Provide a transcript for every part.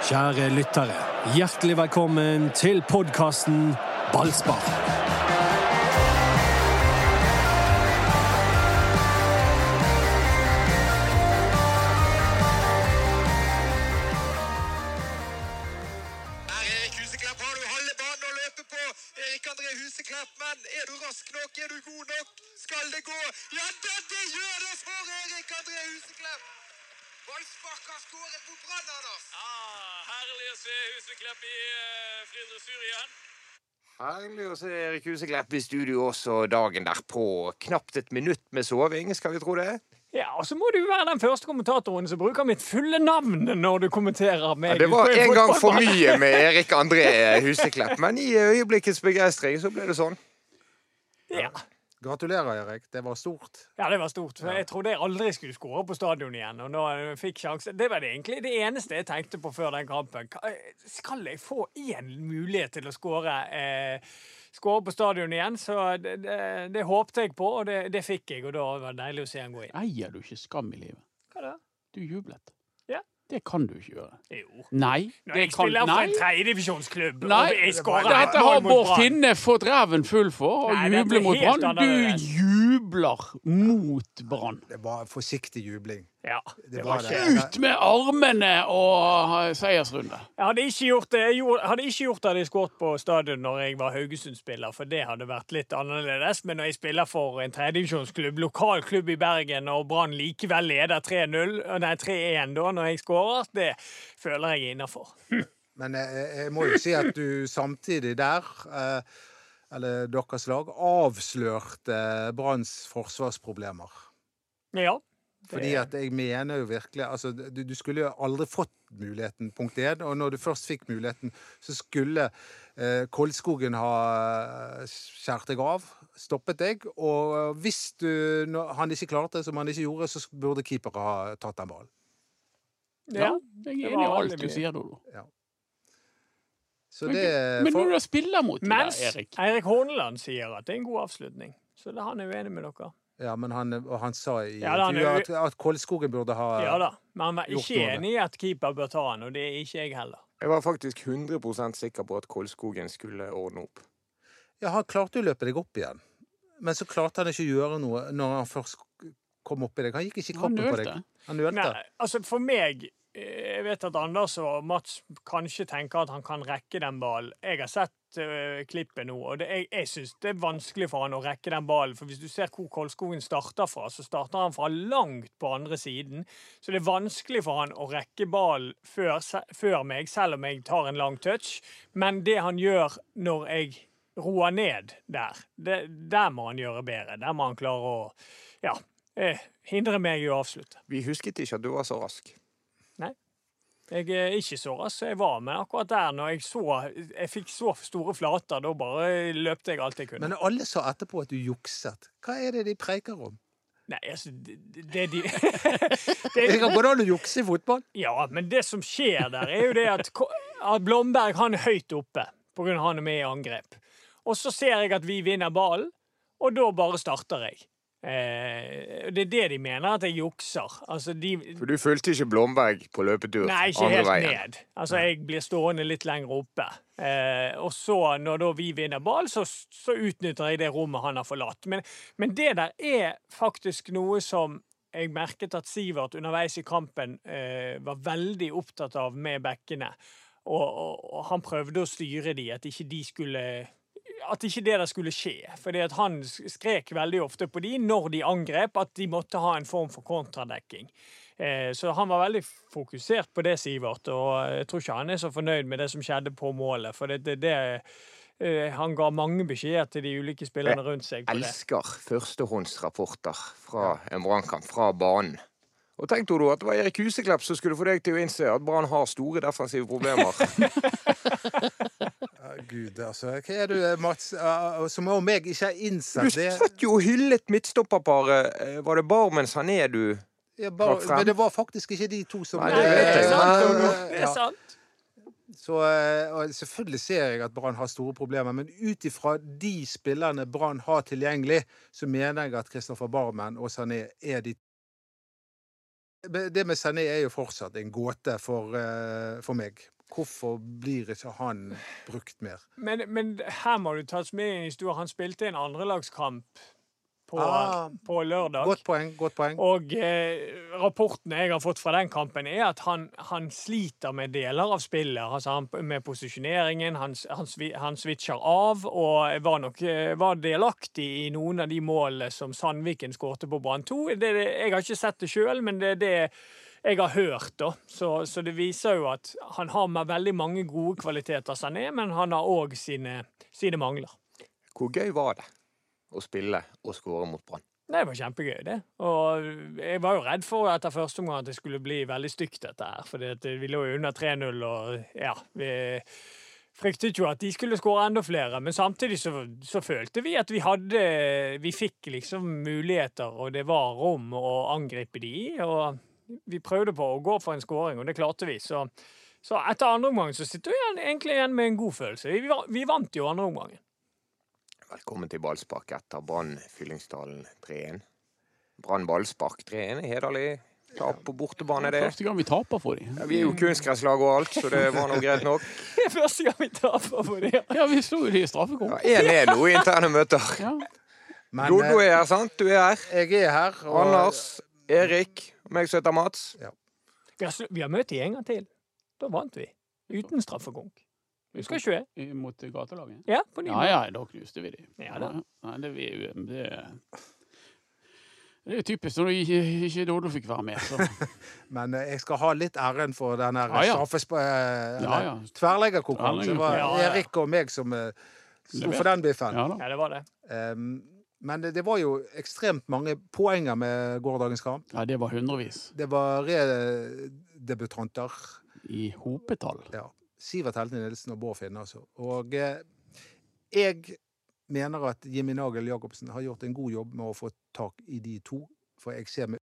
Kjære lyttere, hjertelig velkommen til podkasten Ballspar. Erik Huseklepp i studio også dagen derpå. Knapt et minutt med soving, skal vi tro det? Ja, og så må du være den første kommentatoren som bruker mitt fulle navn når du kommenterer meg. Ja, det var en gang for mye med Erik André Huseklepp, men i øyeblikkets begeistring så ble det sånn. Ja. Gratulerer, Erik. Det var stort. ja, det var stort. Jeg trodde jeg aldri skulle skåre på stadion igjen. Og nå jeg fikk sjansen. Det var det egentlig det eneste jeg tenkte på før den kampen. Skal jeg få én mulighet til å skåre eh, skåre på stadion igjen? Så det, det, det håpte jeg på, og det, det fikk jeg. Og da var det deilig å se han gå inn. Eier du ikke skam i livet? Hva da? Du jublet. Ja. Det kan du ikke gjøre. Jo. Nei. Når det jeg kan- spiller for en tredjedivisjonsklubb og dette har Bård Finne fått ræven full for, å jubler er juble mot Brann. Du jubler mot Brann. Det var forsiktig jubling. Ja, Det var ikke Ut med armene og seiersrunde. Jeg hadde ikke gjort det Jeg hadde ikke gjort det hadde jeg skåret på stadion når jeg var Haugesund-spiller, for det hadde vært litt annerledes. Men når jeg spiller for en tredjedivisjonsklubb, lokal klubb i Bergen, og Brann likevel leder 3-0, nei 3-1 da, når jeg skårer, det føler jeg er innafor. Men jeg, jeg må jo si at du samtidig der, eh, eller deres lag, avslørte Branns forsvarsproblemer. Ja. Fordi at jeg mener jo virkelig altså, du, du skulle jo aldri fått muligheten, punkt én. Og når du først fikk muligheten, så skulle eh, Koldskogen ha eh, skåret deg av, stoppet deg. Og hvis du, når han ikke klarte det, som han ikke gjorde, så burde keeper ha tatt den ballen. Ja, jeg det er enig i alt du sier, Dodo. Så det Men når du spiller mot Mens der, Erik Eirik Horneland sier at det er en god avslutning. Så det, han er uenig med dere. Ja, men han, og han sa i Ja, da, han at, at Kolskogen burde ha Ja da. Men han var ikke enig i at keeper bør ta han, og det er ikke jeg heller. Jeg var faktisk 100% sikker på at Kolskogen skulle ordne opp. Ja, han klarte jo å løpe deg opp igjen. Men så klarte han ikke å gjøre noe når han først kom opp i deg. Han gikk ikke i kroppen på deg. Han nølte. Nei, altså for meg Jeg vet at Anders og Mats kanskje tenker at han kan rekke den ballen. Jeg har sett uh, klippet nå, og det, jeg, jeg syns det er vanskelig for han å rekke den ballen. For hvis du ser hvor Kolskogen starter fra, så starter han fra langt på andre siden. Så det er vanskelig for han å rekke ballen før, før meg, selv om jeg tar en lang touch. Men det han gjør når jeg roer ned der, det, der må han gjøre bedre. Der må han klare å ja, eh, hindre meg i å avslutte. Vi husket ikke at du var så rask. Jeg er ikke så rask som jeg var, med akkurat der når jeg så Jeg fikk så store flater, da bare løpte jeg alt jeg kunne. Men alle sa etterpå at du jukset. Hva er det de preiker om? Nei, altså Det, det de Det kan gå an å jukse i fotball. Ja, men det som skjer der, er jo det at, at Blomberg han er høyt oppe av han er med i angrep. Og så ser jeg at vi vinner ballen, og da bare starter jeg. Eh, det er det de mener, at jeg jukser. Altså, de, For du fulgte ikke Blomberg på løpetur Nei, ikke helt veien. ned. Altså, jeg blir stående litt lenger oppe. Eh, og så, når da vi vinner ball, så, så utnytter jeg det rommet han har forlatt. Men, men det der er faktisk noe som jeg merket at Sivert underveis i kampen eh, var veldig opptatt av med bekkene. Og, og, og han prøvde å styre de, at ikke de skulle at ikke det der skulle skje. Fordi at han skrek veldig ofte på de når de angrep, at de måtte ha en form for kontradekking. Eh, Så han var veldig fokusert på det, Sivert, og jeg tror ikke han er så fornøyd med det som skjedde på målet. For det, det, det eh, Han ga mange beskjeder til de ulike spillerne rundt seg. Jeg. Elsker førstehåndsrapporter fra en brannkamp, fra banen. Og tenk Dodo, at det var Erik Huseklepp som skulle få deg til å innse at Brann har store defensive problemer. Gud, altså. Hva er du, Mats, eh, som om jeg ikke har Du innsett det? satt jo og hyllet midtstopperparet. Eh, Var det Barmen Sané du Ja, bare, Trakk frem. men det var faktisk ikke de to som Nei, det det er sant, men, eh, Det er ja. sant. Så eh, og Selvfølgelig ser jeg at Brann har store problemer, men ut ifra de spillerne Brann har tilgjengelig, så mener jeg at Kristoffer Barmen og Sané er de Det med Sané er jo fortsatt en gåte for, eh, for meg. Hvorfor blir ikke han brukt mer? Men, men her må du tas med i en historie. Han spilte en andrelagskamp på, Ah, på lørdag. Godt poeng. godt poeng. Og eh, rapportene jeg har fått fra den kampen, er at han, han sliter med deler av spillet. Altså han, med posisjoneringen, han, han, han switcher av, og var nok eh, var delaktig i noen av de målene som Sandviken skårte på Brann 2. Det, det, jeg har ikke sett det sjøl, men det er det jeg har hørt. da. Så, så det viser jo at han har med veldig mange gode kvaliteter, Sané, men han har òg sine, sine mangler. Hvor gøy var det å spille og skåre mot Brann? Det var kjempegøy, det. Og jeg var jo redd for etter første omgang at det skulle bli veldig stygt, dette her. For vi lå jo under 3-0, og ja Vi fryktet jo at de skulle skåre enda flere. Men samtidig så, så følte vi at vi hadde Vi fikk liksom muligheter, og det var rom å angripe de. Og vi prøvde på å gå for en skåring, og det klarte vi. Så, så etter andre omgang så sitter vi egentlig igjen med en god følelse. Vi, vi vant jo andre omgangen. Velkommen til ballspark etter Brann Fyllingsdalen 3-1. Brann ballspark 3-1 er hederlig. Tap på bortebane, det. Første gang vi taper for dem. Ja, vi er jo kunstgresslag og alt, så det var nå greit nok. Det er første gang vi taper for dem. Ja, vi slo jo de i straffekonk. Ja, 1-1 nå i interne møter. Ja. Men Dodo eh, er her, sant? Du er her. jeg er her. og- Anders, Erik, meg som heter Mats. Vi har, vi har møtt gjengen en gang til. Da vant vi. Uten straffekonk. Husker ikke det? Mot gatelaget? Ja, på ny Ja, ja, da knuste vi de. Ja da. Ja, det, vi, det, det er jo typisk når ikke, ikke Dodo fikk være med. Så. Men eh, jeg skal ha litt æren for den her Ja, ja. eh, Ja, ja. Tverrleggerkonkurransen. Det var Ja, ja. Erik og meg som eh, sto for den biffen. Ja. Ja, det var det. Um, men det, det var jo ekstremt mange poenger med gårsdagens kamp. Ja, det var hundrevis. Det var redebutanter. I hopetall. Ja. Sivert Helte Nilsen og Bård Finne, altså. Og eh, jeg mener at Jimmy Nagel Jacobsen har gjort en god jobb med å få tak i de to. For jeg ser med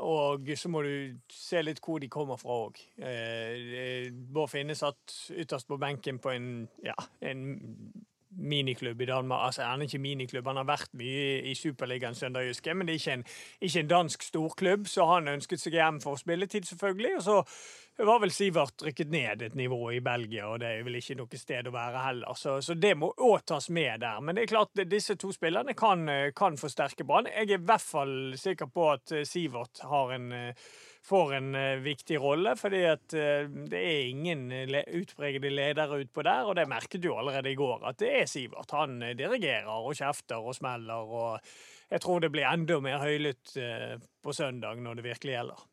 Og så må du se litt hvor de kommer fra òg. Eh, Bård Finne satt ytterst på benken på en, ja, en miniklubb i Danmark. Altså, han er ikke miniklubb, han har vært mye i Superligaen Sønderjyske, men det er ikke en, ikke en dansk storklubb, så han ønsket seg hjem for spilletid, selvfølgelig. Og så var vel Sivert rykket ned et nivå i Belgia, og det er vel ikke noe sted å være heller. Så, så det må òg tas med der. Men det er klart, disse to spillerne kan, eh, kan forsterke Brann. Jeg er i hvert fall sikker på at eh, Sivert en eh, får en viktig rolle, fordi det er ingen le utpregede ledere utpå der, og det merket du allerede i går, at det er Sivert. Han dirigerer og kjefter og smeller, og jeg tror det blir enda mer høylytt på søndag når det virkelig gjelder.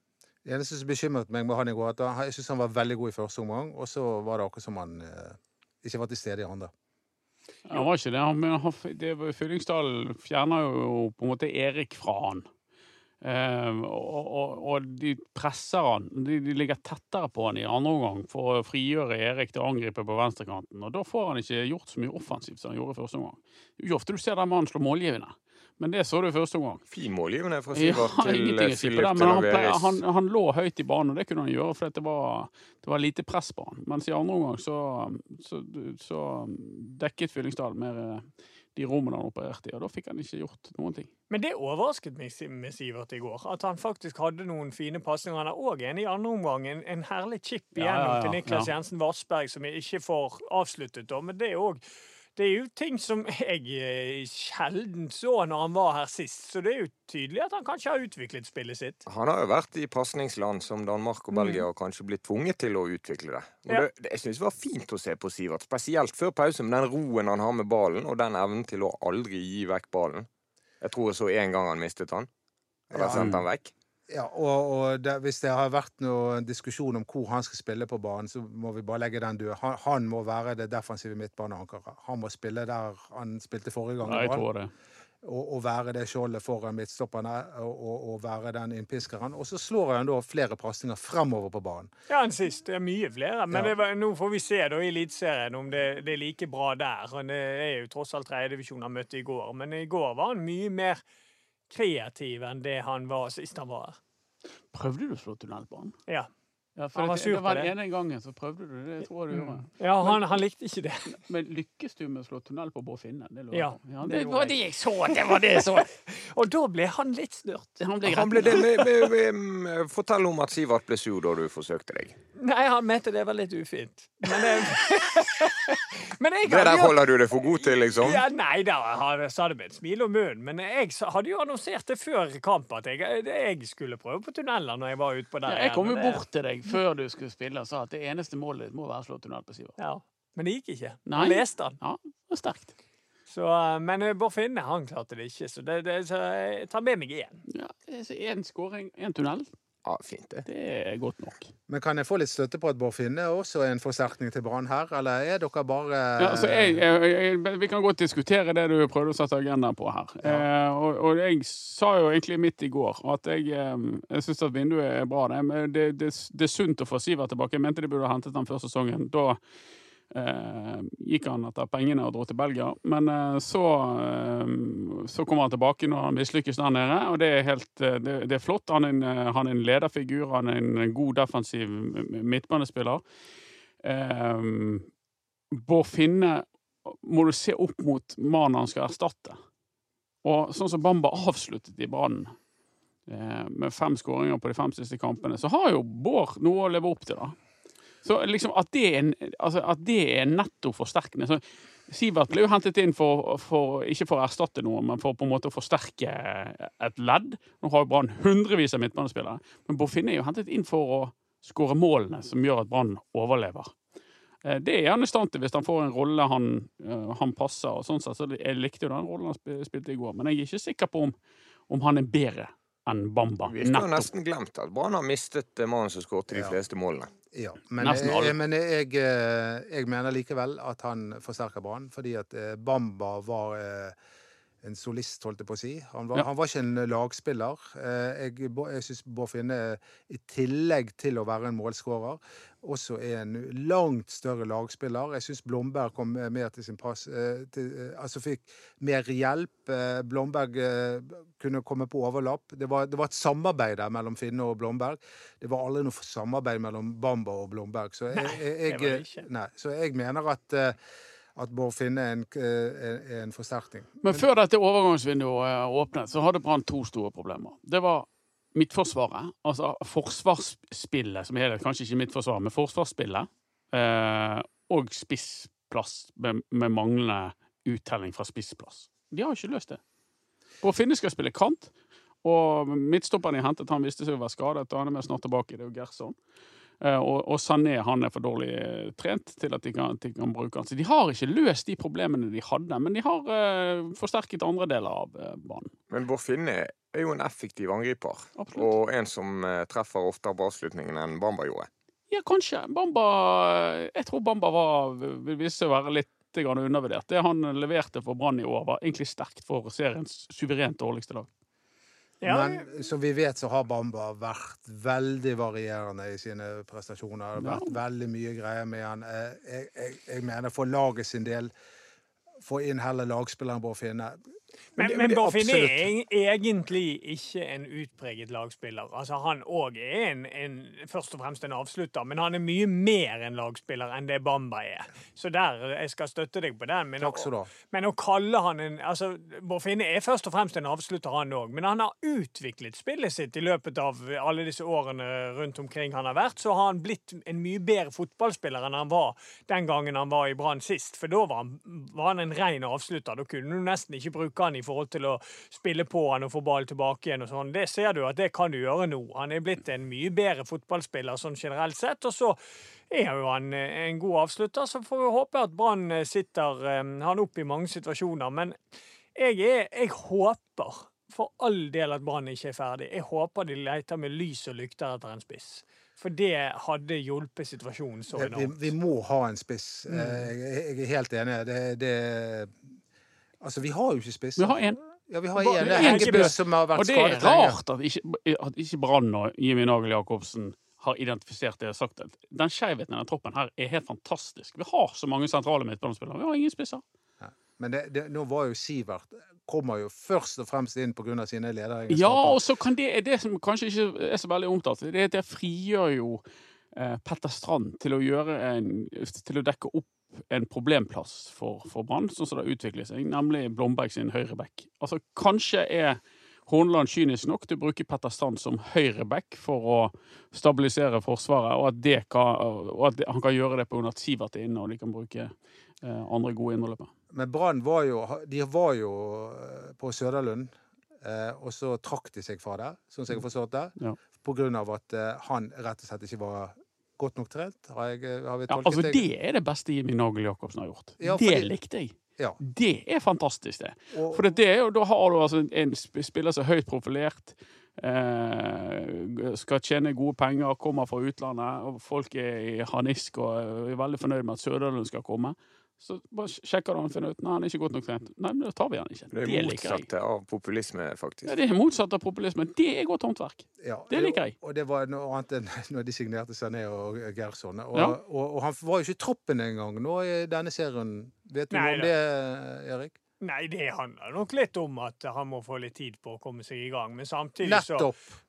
Det eneste som bekymret meg med han i går, at han- jeg syns han var veldig god i første omgang, og så var det akkurat som han eh, ikke var til stede i andre. Han var ikke det. Han, men Fyllingsdal fjerna jo på en måte Erik fra han. Eh, og, og, og de presser han. De, de ligger tettere på han i andre omgang for å frigjøre Erik til å angripe på venstrekanten. Og da får han ikke gjort så mye offensivt som han gjorde i første omgang. Ikke ofte du ser den mannen slå målgivende, men det så du i første omgang. Fin målgivende fra Ja, Sivert til Filip til men han, han, han lå høyt i banen, og det kunne han gjøre, for det var, det var lite press på han. Mens i andre omgang så, så, så dekket Fyllingsdal mer eh, de rommene han opererte i, og da fikk han ikke gjort noen ting. Men det overrasket meg med Sivert i går, at han faktisk hadde noen fine pasninger. Han er òg en i andre omgang, en, en herlig chip Ja, igjennom ja, ja, til Niklas ja. Jensen Vassberg, som jeg ikke får avsluttet. da, men det òg det er jo ting som jeg eh, sjelden så når han var her sist, så det er jo tydelig at han kanskje har utviklet spillet sitt. Han har jo vært i pasningsland som Danmark og Belgia og kanskje blitt tvunget til å utvikle det. Og Ja. det, det jeg det var fint å se på Sivert, spesielt før pause, med den roen han har med ballen, og den evnen til å aldri gi vekk ballen. Jeg tror jeg så én gang han mistet han. Eller Ja. sendte han vekk. Ja, og, og det, hvis det har vært noen diskusjon om hvor han skal spille på banen, så må vi bare legge den død. Han, han må være det defensive midtbaneankeret. Han må spille der han spilte forrige gang. Nei, jeg tror det. og, og være det skjoldet foran midtstopperne og, og, og være den innpiskeren. Og så slår han da flere pasninger fremover på banen. Ja, en sist. Det er mye flere. Men Ja. det var, nå får vi se da i Eliteserien om det, det er like bra der. Han Det er jo tross alt tredjedivisjon han møtte i går. Men i går var han mye mer kreativ enn det han var sist han var her. Prøvde du å slå tunnelbanen? Ja. Ja, for Han var det, sur det var den ene gangen så prøvde du det. Det tror jeg du gjorde. Ja, han, han likte ikke det. Men lykkes du med å slå tunnel på Bård Finne? Det Ja, ja, det det var jeg. det jeg så! Det var det jeg så! Og da ble han litt snurt. Han ble Han ble det med, med, med, med, Fortell om at Sivert ble sur da du forsøkte deg. Nei, han mente det var litt ufint. Men, det, men jeg Det der holder du deg for god til, liksom? ja, Nei da, han sa det med et smil om munnen. Men jeg hadde jo annonsert det før kamp at jeg, jeg skulle prøve på tunneler når jeg var ute på der. Ja, jeg kom jo det- bort til deg før du skulle spille sa at det eneste målet ditt må være å slå tunnel på Sivert. Ja, Men det gikk ikke. Nei. Han leste den. Ja, det var sterkt. Så, eh, men eh, Bård Finne han klarte det ikke, så, det, det, så jeg tar med meg én. Ja, Én skåring, én tunnel. Ja, fint det. Det er godt nok. Men kan jeg få litt støtte på at Bård Finne også er en forsterkning til Brann her, eller er dere bare Ja, altså jeg, jeg, jeg, vi kan godt diskutere det du prøvde å sette agendaen på her. Eh, og, og jeg sa jo egentlig midt i går at jeg, eh, jeg syns at vinduet er bra. Det, men det, det, det er sunt å få Sivert tilbake. Jeg mente de burde ha hentet ham før sesongen. Da eh, gikk han etter pengene og dro til Belgia. Men eh, så, eh, så kommer han tilbake når han mislykkes der nede, og det er helt det, det er flott. Han er, en, han er en lederfigur, han er en god defensiv midtbanespiller. Bård Finne må du se opp mot mannen han skal erstatte. Og sånn som Bamba avsluttet i Brann, med fem skåringer på de fem siste kampene, så har jo Bård noe å leve opp til, da. Så liksom at det er, altså at det er netto forsterkende. Så Sivert ble jo hentet inn for, for, ikke for å erstatte noe, men for på en måte å forsterke et ledd. Nå har jo Brann hundrevis av midtbanespillere, men Boffin er jo hentet inn for å skåre målene som gjør at Brann overlever. Eh, Det er han i stand til hvis han får en rolle han, eh, han passer. og sånn sett, så Jeg likte jo den rollen han spilte i går, men jeg er ikke sikker på om, om han er bedre enn Bamba. Vi har nesten glemt at Brann har mistet eh, mannen som skåret de Ja. fleste målene. Ja, men, jeg, men jeg, eh, jeg mener likevel at han forsterker Brann, fordi at eh, Bamba var eh, en solist, holdt jeg på å si. Han var, Ja. han var ikke en lagspiller. Eh, Jeg, jeg syns Bård Finne, i tillegg til å være en målskårer, også er en langt større lagspiller. Jeg syns Blomberg kom mer til sin pass. eh, Til, eh, altså fikk mer hjelp. Eh, Blomberg eh, kunne komme på overlapp. Det var, det var et samarbeid der mellom Finne og Blomberg. Det var aldri noe samarbeid mellom Bamba og Blomberg. Så jeg, jeg, jeg, nei, så jeg mener at, eh, at Bård Finne er en, eh, en forsterkning. Men før dette overgangsvinduet åpnet, så hadde Brann to store problemer. Det var midtforsvaret, altså forsvarsspillet som helhet. Kanskje ikke midtforsvaret, men forsvarsspillet. Eh, og spissplass med, med manglende uttelling fra spissplass. De har jo ikke løst det. Bård Finne skal spille kant, og midtstopperen de hentet, han viste seg å være skadet, og han er snart tilbake. Det er jo Gerson. Eh, og, og Sané han er for dårlig eh, trent til at de kan, de kan bruke han. Så de har ikke løst de problemene de hadde, men de har uh, forsterket andre deler av uh, banen. Men Bård Finne er jo en effektiv angriper. Absolutt. Og en som uh, treffer oftere på avslutningen enn Bamba gjorde. Ja, kanskje. Bamba Jeg tror Bamba var, vil vise seg å være litt undervurdert. Det han leverte for Brann i år, var egentlig sterkt for seriens suverent dårligste lag. Ja, Men som vi vet, så har Bamba vært veldig varierende i sine prestasjoner. Det har vært veldig mye greier med han. Eh, Jeg, jeg, jeg mener for laget sin del få inn heller lagspilleren Bård Finne. Men, det- men Boffin er egentlig ikke en utpreget lagspiller. Altså, han òg er en, en, først og fremst en avslutter, men han er mye mer en lagspiller enn det Bamba er. Så der, jeg skal støtte deg på den. Men, Takk skal du ha. men å kalle han en altså, Finne er først og fremst en avslutter, han òg. Men han har utviklet spillet sitt i løpet av alle disse årene rundt omkring han har vært. Så har han blitt en mye bedre fotballspiller enn han var den gangen han var i Brann sist. For da var han, var han en ren avslutter. Da kunne du nesten ikke bruke han i forhold til å spille på han og få ball tilbake igjen og sånn. Det ser du at det kan du gjøre nå. Han er blitt en mye bedre fotballspiller sånn generelt sett. Og så er jo han eh, en god avslutter, så får vi håpe at Brann eh, sitter eh, han opp i mange situasjoner. Men jeg, er, jeg håper for all del at Brann ikke er ferdig. Jeg håper de leter med lys og lykter etter en spiss. For det hadde hjulpet situasjonen så enormt. vi må ha en spiss. Mm. Jeg er helt enig. Det, det Altså, vi har jo ikke spisser. Vi har en. Ja, vi har en. En Hengebø spiss. som har vært skadet Og det er rart at ikke, at ikke Brann og Jimmy Nagel Jacobsen har identifisert det og sagt at den skjevheten i den troppen her er helt fantastisk. Vi har så mange sentrale midtbanespillere. Vi har ingen spisser. Men det, det, nå var jo Sivert Kommer jo først og fremst inn pga. sine lederegenskaper. Ja, og så kan det, det som kanskje ikke er så veldig omtalt, det er at det frigjør jo eh, Petter Strand til å, en, til å dekke opp en problemplass for, for Brann, sånn som det utvikler seg, nemlig Blomberg sin høyreback. Altså, kanskje er Horneland kynisk nok til å bruke Petter Sand som høyreback for å stabilisere Forsvaret, og at, det kan, og at han kan gjøre det på grunn av at Sivert er inne, og de kan bruke eh, andre gode indreløpere. Men Brann var jo De var jo eh, på Søderlund, eh, og så trakk de seg fra det, sånn som jeg har forstått det. Ja. På grunn av at han rett og slett ikke var godt nok trent. Har, jeg, har vi Ja, altså, det? det er det beste Jimmy Nagel Jacobsen har gjort. Ja, det fordi- likte jeg. Ja. Det er fantastisk, det. Og- For det er jo, da har du altså en spiller som er høyt profilert, eh, skal tjene gode penger, kommer fra utlandet, og folk er i harnisk og er veldig fornøyd med at Sørdalen skal komme. Så bare sjekker du han og finner ut Nei, han er ikke godt nok trent. Nei, men da tar vi han ikke. Det er motsatt motsatte av populisme, faktisk. Ja, det er motsatt av populisme. Det er godt håndverk. Ja, Det liker jeg. Og det var noe annet enn når de signerte Sané og Gerson. Og, Ja. og, og han var jo ikke i troppen engang nå i denne serien. Vet du Nei noe om da. det, Erik? Nei, det handler nok litt om at han må få litt tid på å komme seg i gang. Men samtidig så,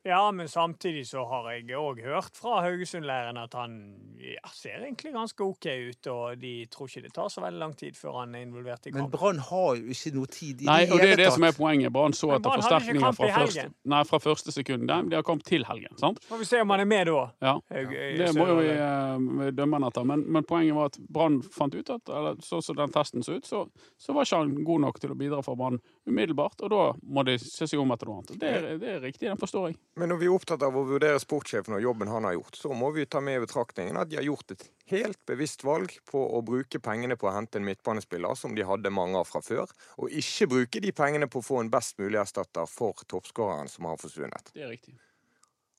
ja, men samtidig så har jeg òg hørt fra Haugesund-leiren at han ja, ser egentlig ganske OK ut, og de tror ikke det tar så veldig lang tid før han er involvert i Men. Brann har jo ikke noe tid i Nei, det og det er det som er poenget. Brann så etter forsterkninger fra første, helgen. nei, fra første sekund. De har kommet til helgen, sant? Får vi se om han er med da. Ja. Haug- Det må jo vi eh, dømme han etter. Men, men poenget var at Brann fant ut at eller sånn som den testen så ut, så, så var ikke han god nok til å bidra for Brann umiddelbart. Og da må de se seg om etter noe annet. Det er, det er riktig, den forstår jeg. Men når vi er opptatt av å vurdere sportssjefen og jobben han har gjort, så må vi ta med i betraktningen at de har gjort et helt bevisst valg på å bruke pengene på å hente en midtbanespiller som de hadde mange av fra før, og ikke bruke de pengene på å få en best mulig erstatter for toppskåreren som har forsvunnet. Det er riktig.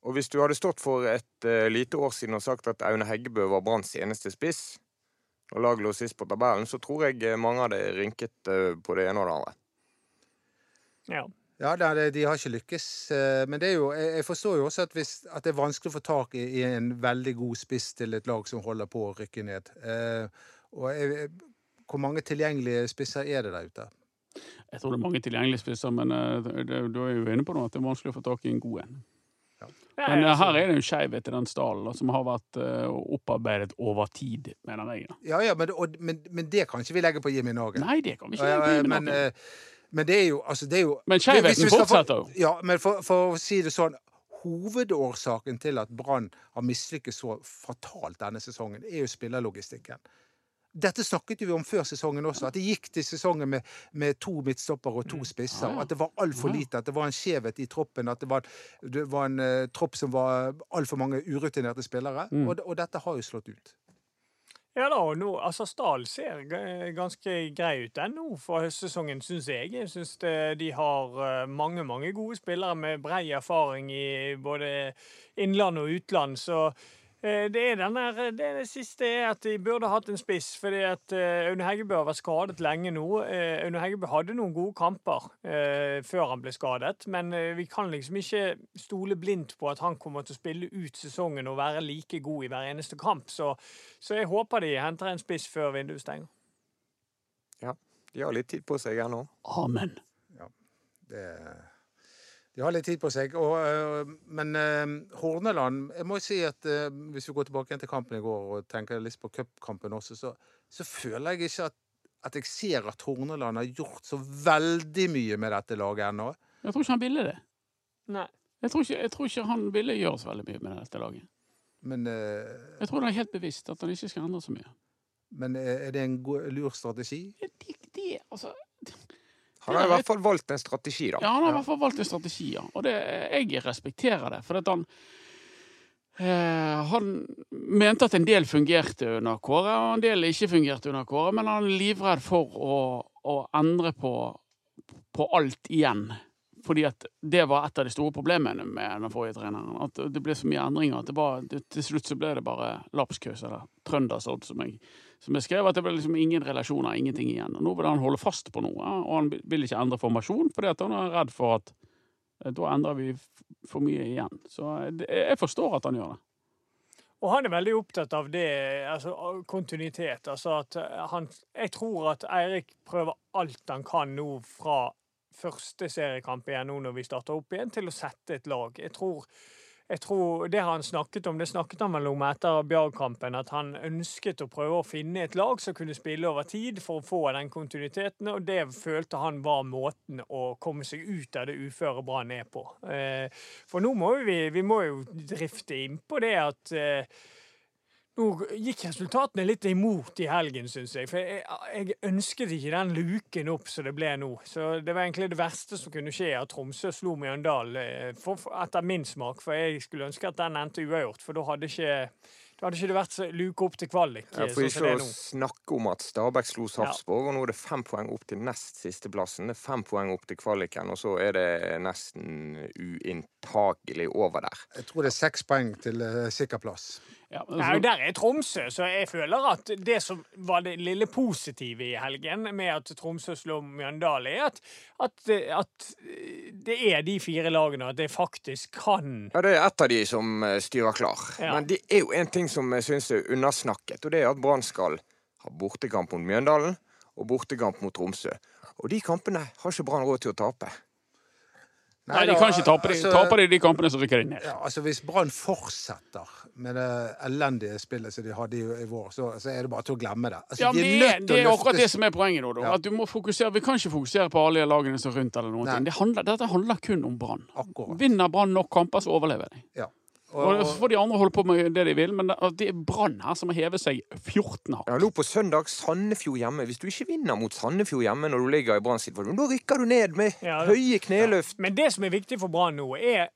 Og hvis du hadde stått for et uh, lite år siden og sagt at Aune Heggebø var Branns eneste spiss, og laget lå sist på tabellen, så tror jeg eh, mange hadde rynket eh, på det ene og det andre. Ja. Ja, de har ikke lykkes. eh, Men det er jo, jeg forstår jo også at, hvis, at det er vanskelig å få tak i, en veldig god spiss til et lag som holder på å rykke ned. Eh, og jeg, hvor mange tilgjengelige spisser er det der ute? Jeg tror det er mange tilgjengelige spisser, men du er jo inne på noe at det er vanskelig å få tak i en god en. Men eh, her er det en skjevhet i den stallen som har vært eh, opparbeidet over tid, mener jeg. Ja, ja, men, og, men, men det kan ikke vi legge på Jimmy Norge. Nei, det kan vi ikke legge legge Jimmy Norge. men, eh, men det er jo altså det er jo Men skjevheten fortsetter jo. Ja, men for, for å si det sånn Hovedårsaken til at Brann har mislykkes så fatalt denne sesongen, er jo spillerlogistikken. Dette snakket vi om før sesongen også, at det gikk til sesongen med, med to midtstoppere og to spisser. Mm. Ja. At det var altfor lite, at det var en skjevhet i troppen, at det var, det var en uh, tropp som var altfor mange urutinerte spillere. Mm. Og, og dette har jo slått ut. Ja da, og nå, altså Stahl ser ganske grei ut ennå for høstsesongen, syns jeg. Jeg syns de har eh, mange mange gode spillere med brei erfaring i både innland og utland. Så det er den der, det, er det siste er at de burde hatt en spiss. fordi at eh, Aune Heggebø har vært skadet lenge nå. Eh, Aune Heggebø hadde noen gode kamper eh, før han ble skadet, men eh, vi kan liksom ikke stole blindt på at han kommer til å spille ut sesongen og være like god i hver eneste kamp. Så så jeg håper de henter en spiss før vinduet stenger. Ja, De har litt tid på seg her nå. Amen. Ja, Det, de har litt tid på seg. Og, øh, men øh, Horneland Jeg må si at øh, hvis vi går tilbake igjen til kampen i går og tenker litt på cupkampen også, så, så føler jeg ikke at, at jeg ser at Horneland har gjort så veldig mye med dette laget ennå. Jeg tror ikke han ville det. Nei. Jeg tror ikke, jeg tror ikke han ville gjøre så veldig mye med dette laget. Men, øh, Jeg tror det er helt bevisst at han ikke skal endre så mye. men er det en god, lur strategi? Det, det, altså, Han har i hvert fall valgt en strategi, da. Ja, han har i hvert fall valgt en strategi, ja. Og det, jeg respekterer det. For at han eh, Han mente at en del fungerte under Kåre, og en del ikke fungerte under Kåre. Men han er livredd for å, å endre på, på alt igjen. Fordi at det var et av de store problemene med den forrige treneren. At det ble så mye endringer at det var, det, til slutt så ble det bare lapskaus, eller trøndersodd, som jeg, som jeg skrev. At det ble liksom ingen relasjoner, ingenting igjen. Og nå vil han holde fast på noe, og han vil ikke endre formasjon, fordi han er redd for at eh, da endrer vi for mye igjen. Så eh, jeg forstår at han gjør det. Og han er veldig opptatt av det, altså kontinuitet. Altså at eh, han Jeg tror at Eirik prøver alt han kan nå fra første seriekamp igjen, nå når vi starter opp igjen, til å sette et lag. Jeg tror jeg tror Det han snakket om, det snakket han vel om etter Bjarg-kampen, at han ønsket å prøve å finne et lag som kunne spille over tid for å få den kontinuiteten, og det følte han var måten å komme seg ut av det uføre Brann er på. Eh, For nå må vi, vi må jo drifte innpå det at eh, nå gikk resultatene litt imot i helgen, syns jeg. For jeg, jeg ønsket ikke den luken opp som det ble nå. Så det var egentlig det verste som kunne skje, at Tromsø slo Mjøndalen, eh, etter min smak. For jeg skulle ønske at den endte uavgjort, for da hadde ikke da hadde ikke det vært så luke opp til kvalik. Ja, eh, for sånn som det ikke å snakke om at Stabæk slo Sarpsborg, og nå er det fem poeng opp til nest sisteplassen. Det er fem poeng opp til kvaliken, og så er det nesten uinntagelig over der. Jeg tror det er seks poeng til uh, sikker plass. Ja, altså, Nei, der er Tromsø, så jeg føler at det som var det lille positive i helgen med at Tromsø slo Mjøndalen, er at, at, at det er de fire lagene, og at det faktisk kan Ja, Det er ett av de som eh, styrer klar. Ja. Men det er jo en ting som jeg syns er undersnakket, og det er at Brann skal ha bortekamp mot Mjøndalen og bortekamp mot Tromsø. Og de kampene har ikke Brann råd til å tape. Nei, de kan ikke tape de. altså- Taper de de kampene, som rykker inn ned. Ja, altså Hvis Brann fortsetter med det elendige spillet som de hadde i, i vår, så, så er det bare til å glemme det. Altså, Ja, de det, det er akkurat det som er poenget. nå. Ja. At du må fokusere, Vi kan ikke fokusere på alle lagene som er rundt. eller noe. Det handler, dette handler kun om Brann. Vinner Brann nok kamper, så overlever de. Ja. Og, Og, Så får de andre holde på med det de vil, men det, er Brann her som har hevet seg 14 hakk. Ja, nå på søndag Sandefjord hjemme. Hvis du ikke vinner mot Sandefjord hjemme når du ligger i Brann-situasjonen, da rykker du ned med Ja, høye kneløft. Men det som er viktig for Brann nå, er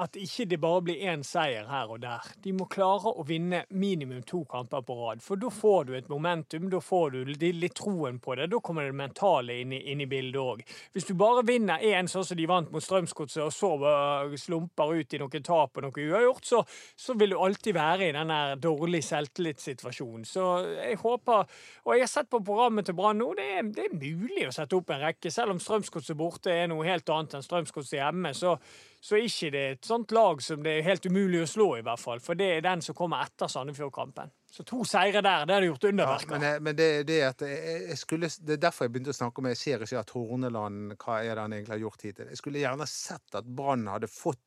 at ikke det bare blir én seier her og der. De må klare å vinne minimum to kamper på rad. For da får du et momentum, da får du litt, troen på det. Da kommer det mentale inn i, inn i bildet òg. Hvis du bare vinner én sånn som de vant mot Strømsgodset, og så uh, slumper ut i noen tap og noe uavgjort, så, så vil du alltid være i den der dårlig selvtillitssituasjonen. Så jeg håper Og jeg har sett på programmet til Brann nå, det er, det er mulig å sette opp en rekke. Selv om Strømsgodset borte er noe helt annet enn Strømsgodset hjemme, så, så er ikke det et sånt lag som det er helt umulig å slå, i hvert fall. For det er den som kommer etter Sandefjord-kampen. Så to seire der, det hadde gjort ja, men jeg- men det, det, at jeg, jeg skulle, det er derfor jeg begynte å snakke om Jeg ser ikke at Horneland Hva er det han egentlig har gjort hittil? Jeg skulle gjerne sett at Brann hadde fått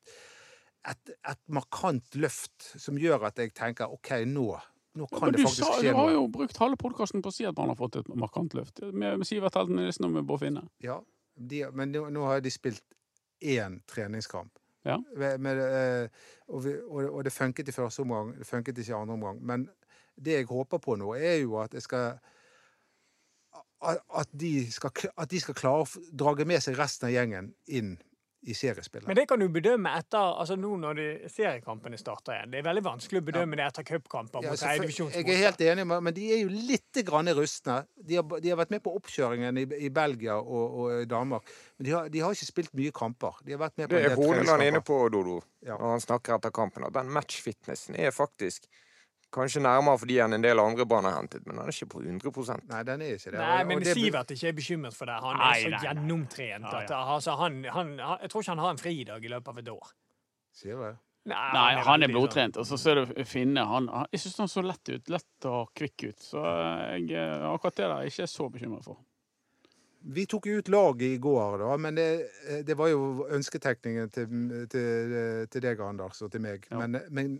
et, et markant løft som gjør at jeg tenker OK, nå, nå kan ja, det faktisk sa, skje du har jo brukt halve podkasten på å si at Brann har fått et markant løft. Med, med Sivert Helden Nilsen og med Bård Finne. Ja, de, men nå, nå har de spilt én treningskamp. Ja. Med, eh, og, vi, og, det funket i første omgang, det funket ikke i andre omgang. Men det jeg håper på nå, er jo at jeg skal at de skal, at de skal klare å drage med seg resten av gjengen inn i seriespillet. Men det kan du bedømme etter altså nå når de, seriekampene starter igjen. Det er veldig vanskelig å bedømme det etter cupkamper Ja, mot selvfølgelig. jeg er helt enig, med- men de er jo litt grann rustne. De har, de har vært med på oppkjøringen i, i Belgia og, og i Danmark. Men de har, de har ikke spilt mye kamper. De har vært med på Det er Horneland inne på, Dodo, Ja. når han snakker etter kampen, at den matchfitnessen er faktisk kanskje nærmere fordi han en del andre Brann har hentet, men han er ikke på 100 Nei, den er ikke det. Nei, men det- Sivert er ikke bekymret for det. Han er så nei, gjennomtrent Ja, at altså, han, han, han, jeg tror ikke han har en fridag i løpet av et år. Sier du det? Nei, han er sånn- blodtrent. Og så ser du Finne. Han, han, jeg syns han så lett ut. Lett og kvikk ut. Så jeg, eh, akkurat det der er jeg ikke så bekymret for. Vi tok jo ut laget i går, da, men det, det var jo ønsketekningen til, til, til deg, Anders, og til meg. Ja. Men, men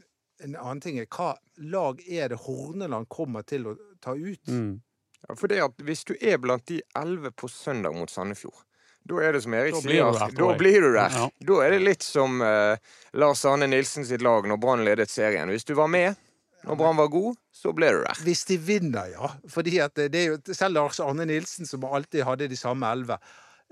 en annen ting er hva lag er det Horneland kommer til å ta ut? Mm. Ja, for det at Hvis du er blant de elleve på søndag mot Sandefjord, da er det som Erik sier, du da blir du der. Ja. Da er det litt som uh, Lars Arne Nilsen sitt lag når Brann ledet serien. Hvis du var med når Brann var god, så ble du der. Hvis de vinner, ja. Fordi at det er jo selv Lars Arne Nilsen, som alltid hadde de samme elleve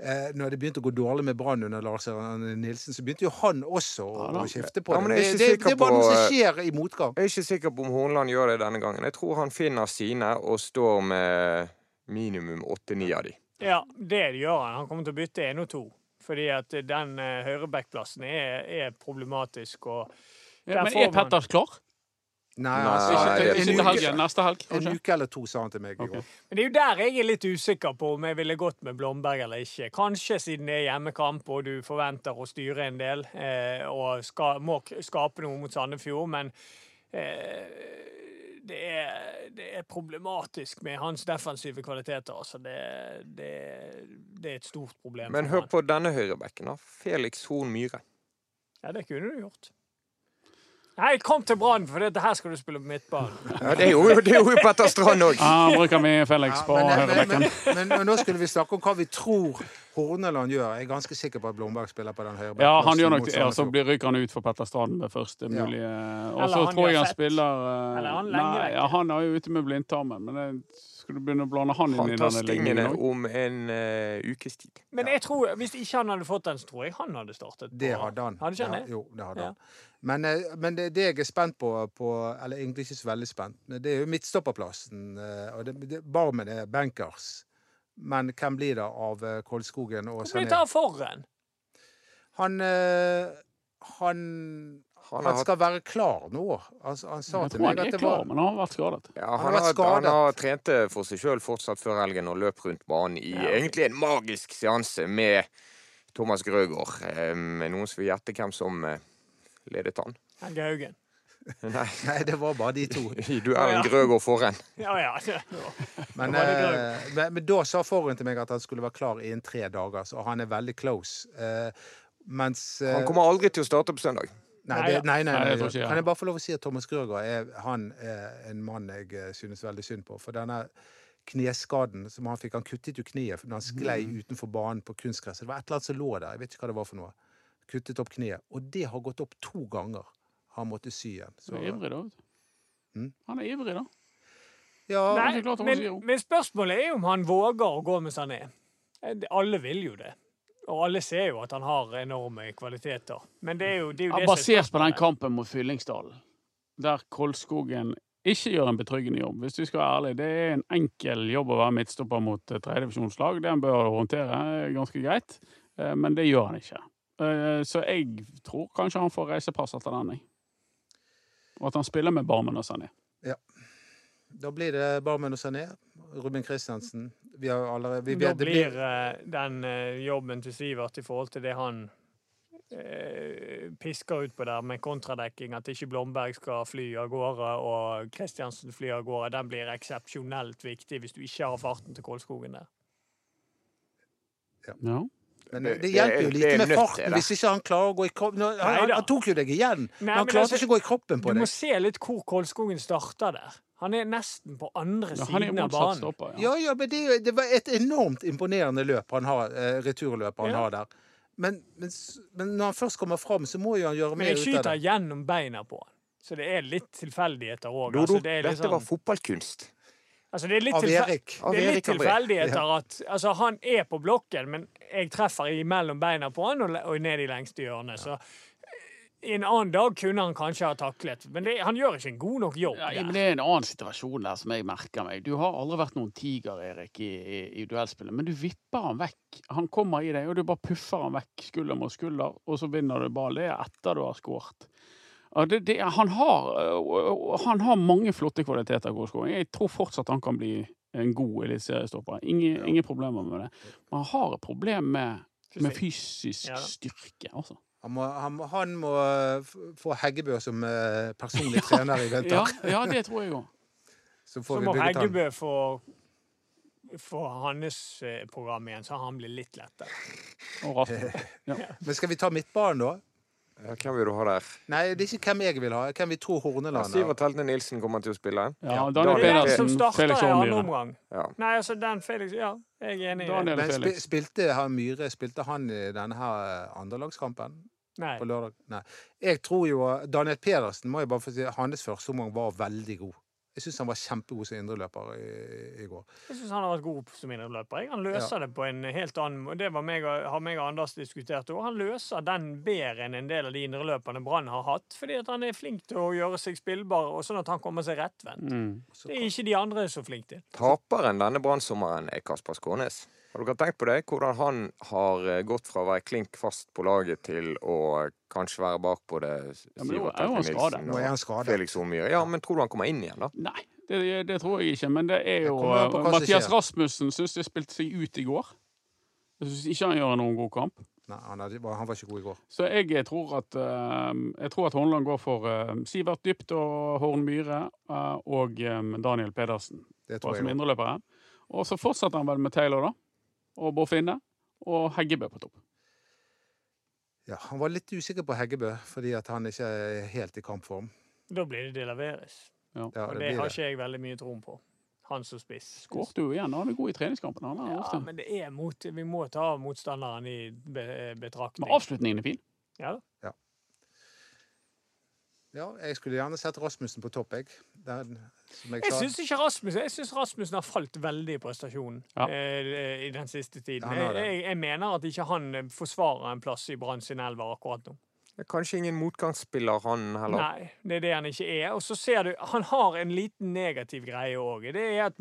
eh, Når det begynte å gå dårlig med Brann under Lars Arne Nilsen, så begynte jo han også å, Ja da. å skifte på Ja, det. er Det, det, det er bare noe som eh, skjer i motgang. Jeg er ikke sikker på om Horneland gjør det denne gangen. Jeg tror han finner sine og står med minimum åtte-ni av de. Ja, det gjør han. Han kommer til å bytte én og to. Fordi at den uh, høyrebackplassen er, er problematisk. Og ja, Men er Petters Petter klar? Nei, Nei, altså, Ikke, en, ikke uke. Neste helg, en kanskje? uke eller to, sa han til meg i går. Men det er jo der jeg er litt usikker på om jeg ville gått med Blomberg eller ikke. Kanskje siden det er hjemmekamp og du forventer å styre en del eh, og ska, må skape noe mot Sandefjord, men eh, det, er, det er problematisk med hans defensive kvaliteter. Altså det, det, det er et stort problem. Men hør på denne høyrebekken, da. Felix Horn Myhre. Ja, det kunne du gjort. Nei, kom til Brann, for dette her skal du spille på midtbanen. Ja, det gjorde jo- det gjorde jo Petter Strand òg. Ja, bruker vi Felix Ja, på men, men, høyrebekken. men, men, men nå skulle vi snakke om hva vi tror Horneland gjør. Jeg er ganske sikker på at Blomberg spiller på den høyrebekken. Ja, han gjør nok det. Og så blir- ryker han ut for Petter Strand ved første Ja. mulige Og så tror jeg han fett. spiller eh, Eller han lenge Nei, vekk. ja, han er jo ute med blindtarmen, men det, skal du begynne å blande han inn i denne ligningen òg? om en uh, ukes tid. Men jeg tror, hvis ikke han hadde fått den, så tror jeg han hadde startet. på- Det hadde han. Hadde ikke han Ja. Jo, det hadde Ja. han. Men, eh, men det, det jeg er spent på, på Eller egentlig ikke så veldig spent, men det er jo midtstopperplassen. eh, Og det, det, Barmen er bankers. Men hvem blir det av Koldskogen og Sané? Hvorfor blir det for en? Han eh, Han Han har han hatt skal være klar nå. Altså, han sa Jeg til tror meg han at det var klar, men han har vært skadet. Ja, han, han, vært har, han har trent for seg sjøl fortsatt før helgen og løp rundt banen i egentlig en magisk seanse med Thomas Grøgaard. Um, noen som vil gjette hvem som eh, ledet han. Helge Gaugen. Nei, Nei, det var bare de to. Du er en Grøgaard foran. Ja, ja. Men, eh, men, men da sa forhånd til meg at han skulle være klar innen tre dager, så han er veldig close. Eh, mens eh, Han kommer aldri til å starte på søndag. Nei, det, nei, nei, Nei, nei. Kan jeg bare få lov å si at Thomas Grøgaard er, han er en mann jeg eh, synes veldig synd på. For denne kneskaden som han fikk Han kuttet jo kneet når han sklei Mm. utenfor banen på kunstgresset. Det var et eller annet som lå der. Jeg vet ikke hva det var for noe. Kuttet opp kneet. Og det har gått opp to ganger. Han måtte sy igjen. Så, Han er ivrig, da. vet du. Mm. Han er ivrig, da. ja, Nei, men, men spørsmålet er jo om han våger å gå med han er. Alle vil jo det. Og alle ser jo at han har enorme kvaliteter. Men det er jo det, er jo Ja, det er basert på den kampen mot Fyllingsdalen, der Kolskogen ikke gjør en betryggende jobb. Hvis du skal være ærlig, det er en enkel jobb å være midtstopper mot tredjedivisjonslag. Det han bør håndtere ganske greit, eh, men det gjør han ikke. Eh, Så jeg tror kanskje han får reisepass etter den, jeg. Og at han spiller med Barmen og Sané. da blir det Barmen og Sané. Ruben Kristiansen. Vi har allerede vi Da vet, det blir eh, den eh, jobben til Sivert i forhold til det han eh, pisker ut på der med kontradekking, at ikke Blomberg skal fly av gårde og Kristiansen fly av gårde, den blir eksepsjonelt viktig hvis du ikke har farten til Kolskogen der. Ja. Men Det- hjelper jo lite med farten hvis ikke han klarer å gå i kroppen. Han, han, han tok jo deg igjen, men han klarte altså, ikke å gå i kroppen på Du deg. må se litt hvor Kolskogen starter der. Han er nesten på andre Ja, siden av banen. stopper. Ja. Ja, ja, men det, det var et enormt imponerende løp han har, eh, returløp han Ja. har der. Men, men, men når han først kommer fram, så må jo han gjøre mer ut av det. Men jeg skyter gjennom beina på han. Så det er litt tilfeldigheter òg. Dodo, Altså, det er litt dette var sånn, fotballkunst. Altså, det er litt, Erik. Det er litt tilfeldigheter at altså, han er på blokken, men jeg treffer imellom beina på han og, og ned i lengste hjørne. Så eh, en annen dag kunne han kanskje ha taklet, men det, han gjør ikke en god nok jobb. Ja, men Det er en annen situasjon der som jeg merker meg. Du har aldri vært noen tiger, Erik, i, i, i duellspillet, men du vipper han vekk. Han kommer i deg, og du bare puffer han vekk skulder mot skulder, og så vinner du ballen. Det er etter du har skåret. Ja, det, det, han, har, øh, han har mange flotte kvaliteter, Gårdskogen. Jeg tror fortsatt han kan bli en god eliteseriestopper. Ingen, ingen problemer med det. Men han har et problem med, med fysisk Ja styrke, altså. Han må, han, han må eh, få Heggebø som eh, personlig trener i vinter. Ja, ja, det tror jeg òg. Så Så vi må. Heggebø få få hans program igjen, så han blir litt lettere. Og. Ja. Men skal vi ta midtbanen, da? Ja, hvem vil du ha der? Nei, det er ikke hvem jeg vil ha. Hvem vi tror Horneland er. Sivert Heltene Nilsen kommer til å spille. Ja, Ja, Daniel er Pedersen, starter Felix omgang. Ja. Nei, altså den Felix Ja, jeg er enig. Daniel Men spi, spilte han Myhre Spilte han i denne her eh, andrelagskampen Nei. på lørdag? Nei. Jeg tror jo Daniel Pedersen må jeg bare få si, hans første omgang var veldig god. Jeg syns han var kjempegod som indreløper i, i går. Jeg syns han har vært god som indreløper. Han løser det på en helt annen. Det var meg, har meg og Anders diskutert òg. Han løser den bedre enn en del av de indreløperne Brann har hatt. Fordi at han er flink til å gjøre seg spillbar, og sånn at han kommer seg rettvendt. Mm. Det er ikke de andre så flinke til. Taperen denne brannsommeren er Kasper Skånes. Har dere tenkt på det? Hvordan han har eh, gått fra å være klink fast på laget til å kanskje være bak på det Ja, Sivert er. Nilsen er han og. Felix Omyr. Ja, men tror du han kommer inn igjen, da? Nei, det, det tror jeg ikke. Men det er jo hva som Mathias skjer. Rasmussen syns det spilte seg ut i går. Jeg syns ikke han gjør noen god kamp. Nei, han, hadde, han var ikke god i går. Så jeg tror at eh, Jeg tror at Hornland går for eh, Sivert Dypt og Horn Myhre eh, og eh, Daniel Pedersen Det tror jeg indreløpere. Og så fortsetter han vel med Taylor, da. Og Bård Finne. Og Heggebø på topp. Ja, Han var litt usikker på Heggebø fordi at han ikke er helt i kampform. Da blir det De Laveres. Ja, Og det det har ikke jeg veldig mye troen på. Han som spiss. Skåret jo igjen. Han er god i treningskampen. Han er Ja, ofte. men det er mot, vi må ta motstanderen i betraktning. Men avslutningen er fin. Ja, da. Ja, jeg skulle gjerne sett Rasmussen på topp, jeg. Den, som jeg, Jeg syns ikke Rasmussen Jeg synes Rasmussen har falt veldig i prestasjonen Ja. eh, i den siste tiden. Ja, jeg, jeg, jeg mener at ikke han forsvarer en plass i Brann sin elver akkurat nå. Det er kanskje ingen motgangsspiller, han heller. Nei, det er det han ikke er. Og så ser du, han har en liten negativ greie òg. Det er at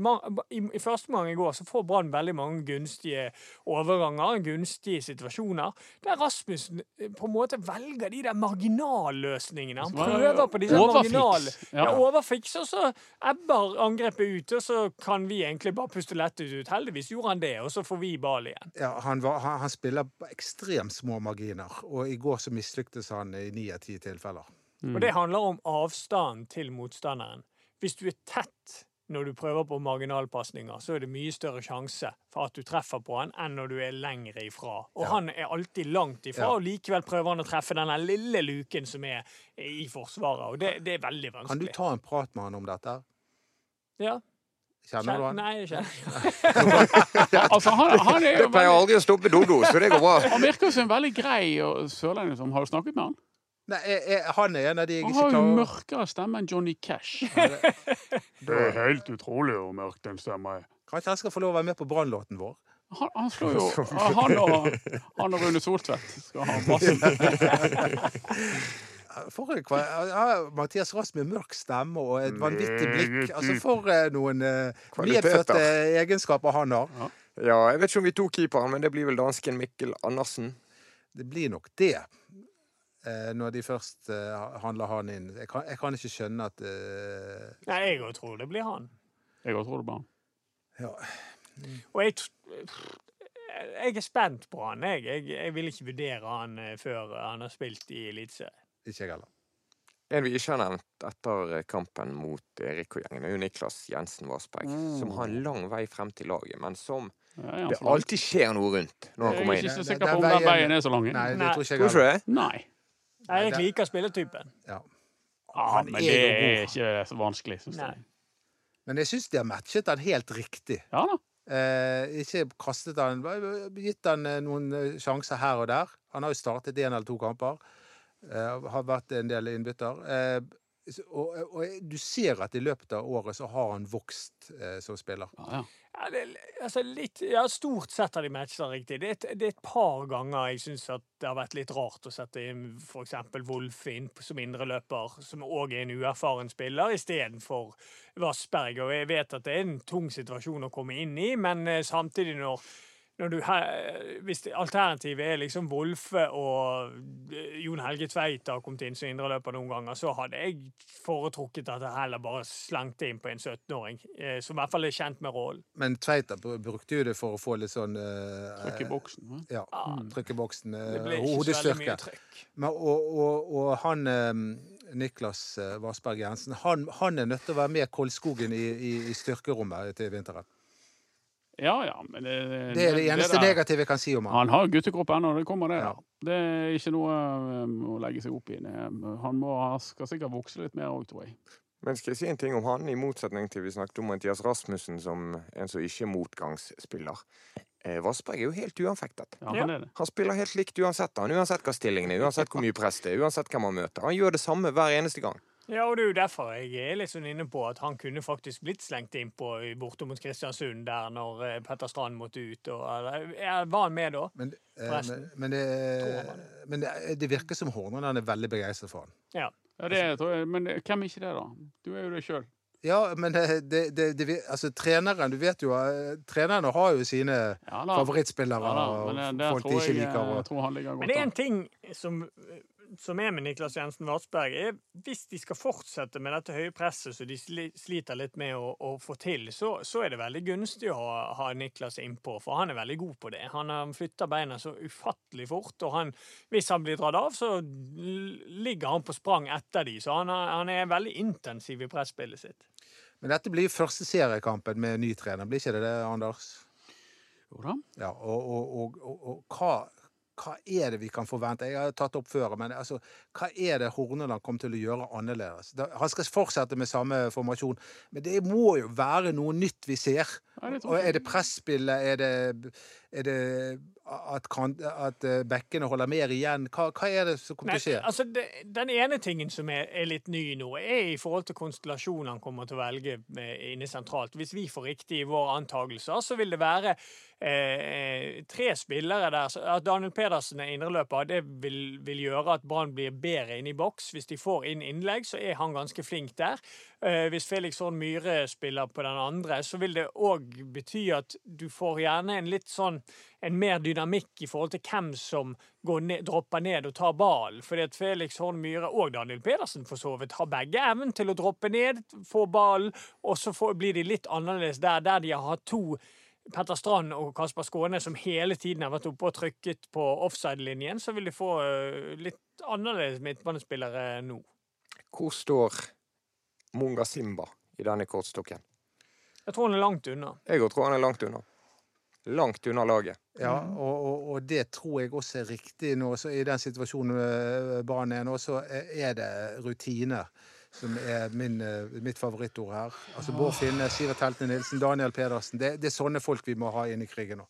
i, i første omgang i går så får Brann veldig mange gunstige overganger, gunstige situasjoner, der Rasmussen eh, på en måte velger de der marginalløsningene. Han prøver på disse overfiks. marginale Ja. ja, overfiks, og så ebber angrepet ut, og så kan vi egentlig bare puste lettet ut. Heldigvis gjorde han det, og så får vi ball igjen. Ja, han, var, han, han spiller på ekstremt små marginer, og i går så mislyktes han i ni av ti tilfeller. Mm. Og det handler om avstanden til motstanderen. Hvis du er tett når du prøver på marginalpasninger, så er det mye større sjanse for at du treffer på han, enn når du er lengre ifra. Og Ja. han er alltid langt ifra, Ja. og likevel prøver han å treffe denne lille luken som er i Forsvaret. Og det, det er veldig vanskelig. Kan du ta en prat med han om dette? Ja. Kjenner du han? Nei, jeg kjenner Altså, han, han er jo Det pleier aldri å stoppe Dodo, så det går bra. han virker som en veldig grei sørlending som har du snakket med han. Nei, jeg, jeg, han er en av de jeg Han har jo mørkere stemme enn Johnny Cash. Det er helt utrolig hvor mørk den stemmen er. Kanskje han skal få lov å være med på Brannlåten vår? Han, han slår jo Han og, han og Rune Soltvedt skal ha bassen. For en, ja, Mathias Rask med mørk stemme og et vanvittig blikk. Altså. For eh, noen eh, medfødte egenskaper han har. Ja, jeg vet ikke om vi tok keeperen, men det blir vel dansken Mikkel Andersen. Det blir nok det. eh, Når de først eh, handler han inn. Jeg kan, jeg kan ikke skjønne at eh, Nei, jeg òg tror det blir han. Jeg òg tror det bare. ja. Og jeg, jeg er spent på han. Jeg, jeg, jeg vil ikke vurdere han eh, før han har spilt i Eliteserien. Ikke jeg heller. En vi ikke har nevnt etter kampen mot Erik og gjengen, er jo Niklas Jensen Vassberg. Som har en lang vei frem til laget, men som Ja, det alltid skjer noe rundt når han Jeg er ikke så sikker på om den veien- er så lang. Nei, det tror ikke jeg Tror heller. ikke det? Nei. Erik liker spilletypen. Ja. Ah, men er det er ikke så vanskelig, syns jeg. Men jeg syns de har matchet den helt riktig. Ja da. Eh, ikke kastet han Gitt han eh, noen eh, sjanser her og der. Han har jo startet én eller to kamper. Eh, har vært en del innbytter. Eh, og, og du ser at i løpet av året så har han vokst eh, som spiller. Ja, ja. Ja, det, altså litt, ja, stort sett har de matcha riktig. Det er, et, det er et par ganger jeg syns det har vært litt rart å sette inn f.eks. Wolf inn som indreløper, som òg er en uerfaren spiller, istedenfor Vassberg. Og jeg vet at det er en tung situasjon å komme inn i, men eh, samtidig når du hvis alternativet er liksom Wolfe og eh, Jon Helge Tveit har kommet inn som indreløper noen ganger, så hadde jeg foretrukket at jeg heller bare slengte inn på en 17-åring, eh, som i hvert fall er kjent med rollen. Men Tveita brukte jo det for å få litt sånn uh, Trykk i boksen. hva? Ja, trykk i boksen. Det ikke så veldig Hodestyrke. og, og, og han eh, Niklas Varsberg Vassberg Jensen, han, han er nødt til å være med Kolskogen i, i, i styrkerommet til vinteren. Ja ja, men det, Det er det eneste der- negative jeg kan si om han. Han har guttekropp ennå, det kommer det Ja. Det er ikke noe um, å legge seg opp i. Han må, skal sikkert vokse litt mer òg, tror jeg. Men skal jeg si en ting om han, i motsetning til vi snakket om Mathias Rasmussen som en som ikke er motgangsspiller. Eh, Vassberg er jo helt uanfektet. Ja, Ja. han er det. Han spiller helt likt uansett, han, uansett hva stillingen er, uansett hvor mye press det er, uansett hvem han møter. Han gjør det samme hver eneste gang. Ja, og det er jo derfor jeg er litt sånn inne på at han kunne faktisk blitt slengt inn på borte mot Kristiansund der når eh, Petter Strand måtte ut. Og, eller, var han med da? Men, eh, Forresten. men, men, det, men det, det virker som Horneland er veldig begeistret for han. Ja. Ja, det tror jeg. Men hvem er ikke det, da? Du er jo det sjøl. Ja, men det, det, det, Altså, treneren Du vet jo eh, Trenerne har jo sine Ja favorittspillere Ja. Men det, og folk de ikke liker. Og, Men det er en ting som, som er med Niklas Jensen Vassberg, er hvis de skal fortsette med dette høye presset som de sliter litt med å, å få til, så, så er det veldig gunstig å ha, ha Niklas innpå, for han er veldig god på det. Han har- flytter beina så ufattelig fort, og han, hvis han blir dratt av, så ligger han på sprang etter de, så han, han er veldig intensiv i presspillet sitt. men dette blir første seriekampen med ny trener, blir ikke det det, Anders? Jo da. Ja, og, og, og, og, og hva, hva er det vi kan forvente? Jeg har tatt opp før, men altså, hva er det Horneland kommer til å gjøre annerledes? Han skal fortsette med samme formasjon, men det må jo være noe nytt vi ser. Og er det presspillet? Er det, er det at, kan, at eh, bekkene holder mer igjen? Hva, hva er det som kommer til å skje? altså det, Den ene tingen som er, er litt ny nå, er i forhold til konstellasjonen han kommer til å velge eh, inne sentralt. Hvis vi får riktig i våre antagelser, så vil det være eh, tre spillere der. At Daniel Pedersen er indreløper, det vil, vil gjøre at Brann blir bedre inne i boks. Hvis de får inn innlegg, så er han ganske flink der. Eh, hvis Felix Horn Myhre spiller på den andre, så vil det òg bety at du får gjerne en litt sånn en mer dynamikk i forhold til hvem som ned, dropper ned og tar ballen. Fordi at Felix Horn Myhre og Daniel Pedersen for så vidt har begge evnen til å droppe ned, få ballen, og så får, blir de litt annerledes der, der de har to Petter Strand og Kasper Skåne som hele tiden har vært oppe og trykket på offside-linjen, så vil de få eh, litt annerledes midtbanespillere nå. Hvor står Munga Simba i denne kortstokken? Jeg tror han er langt unna. Jeg òg tror han er langt unna. Langt unna laget. Ja, og, og, og det tror jeg også er riktig nå. Så I den situasjonen eh, Brann er nå, så er det rutiner som er min, eh, mitt favorittord her. Altså Bård Finne, Sivert Heltene Nilsen, Daniel Pedersen. Det, det er sånne folk vi må ha inn i krigen nå.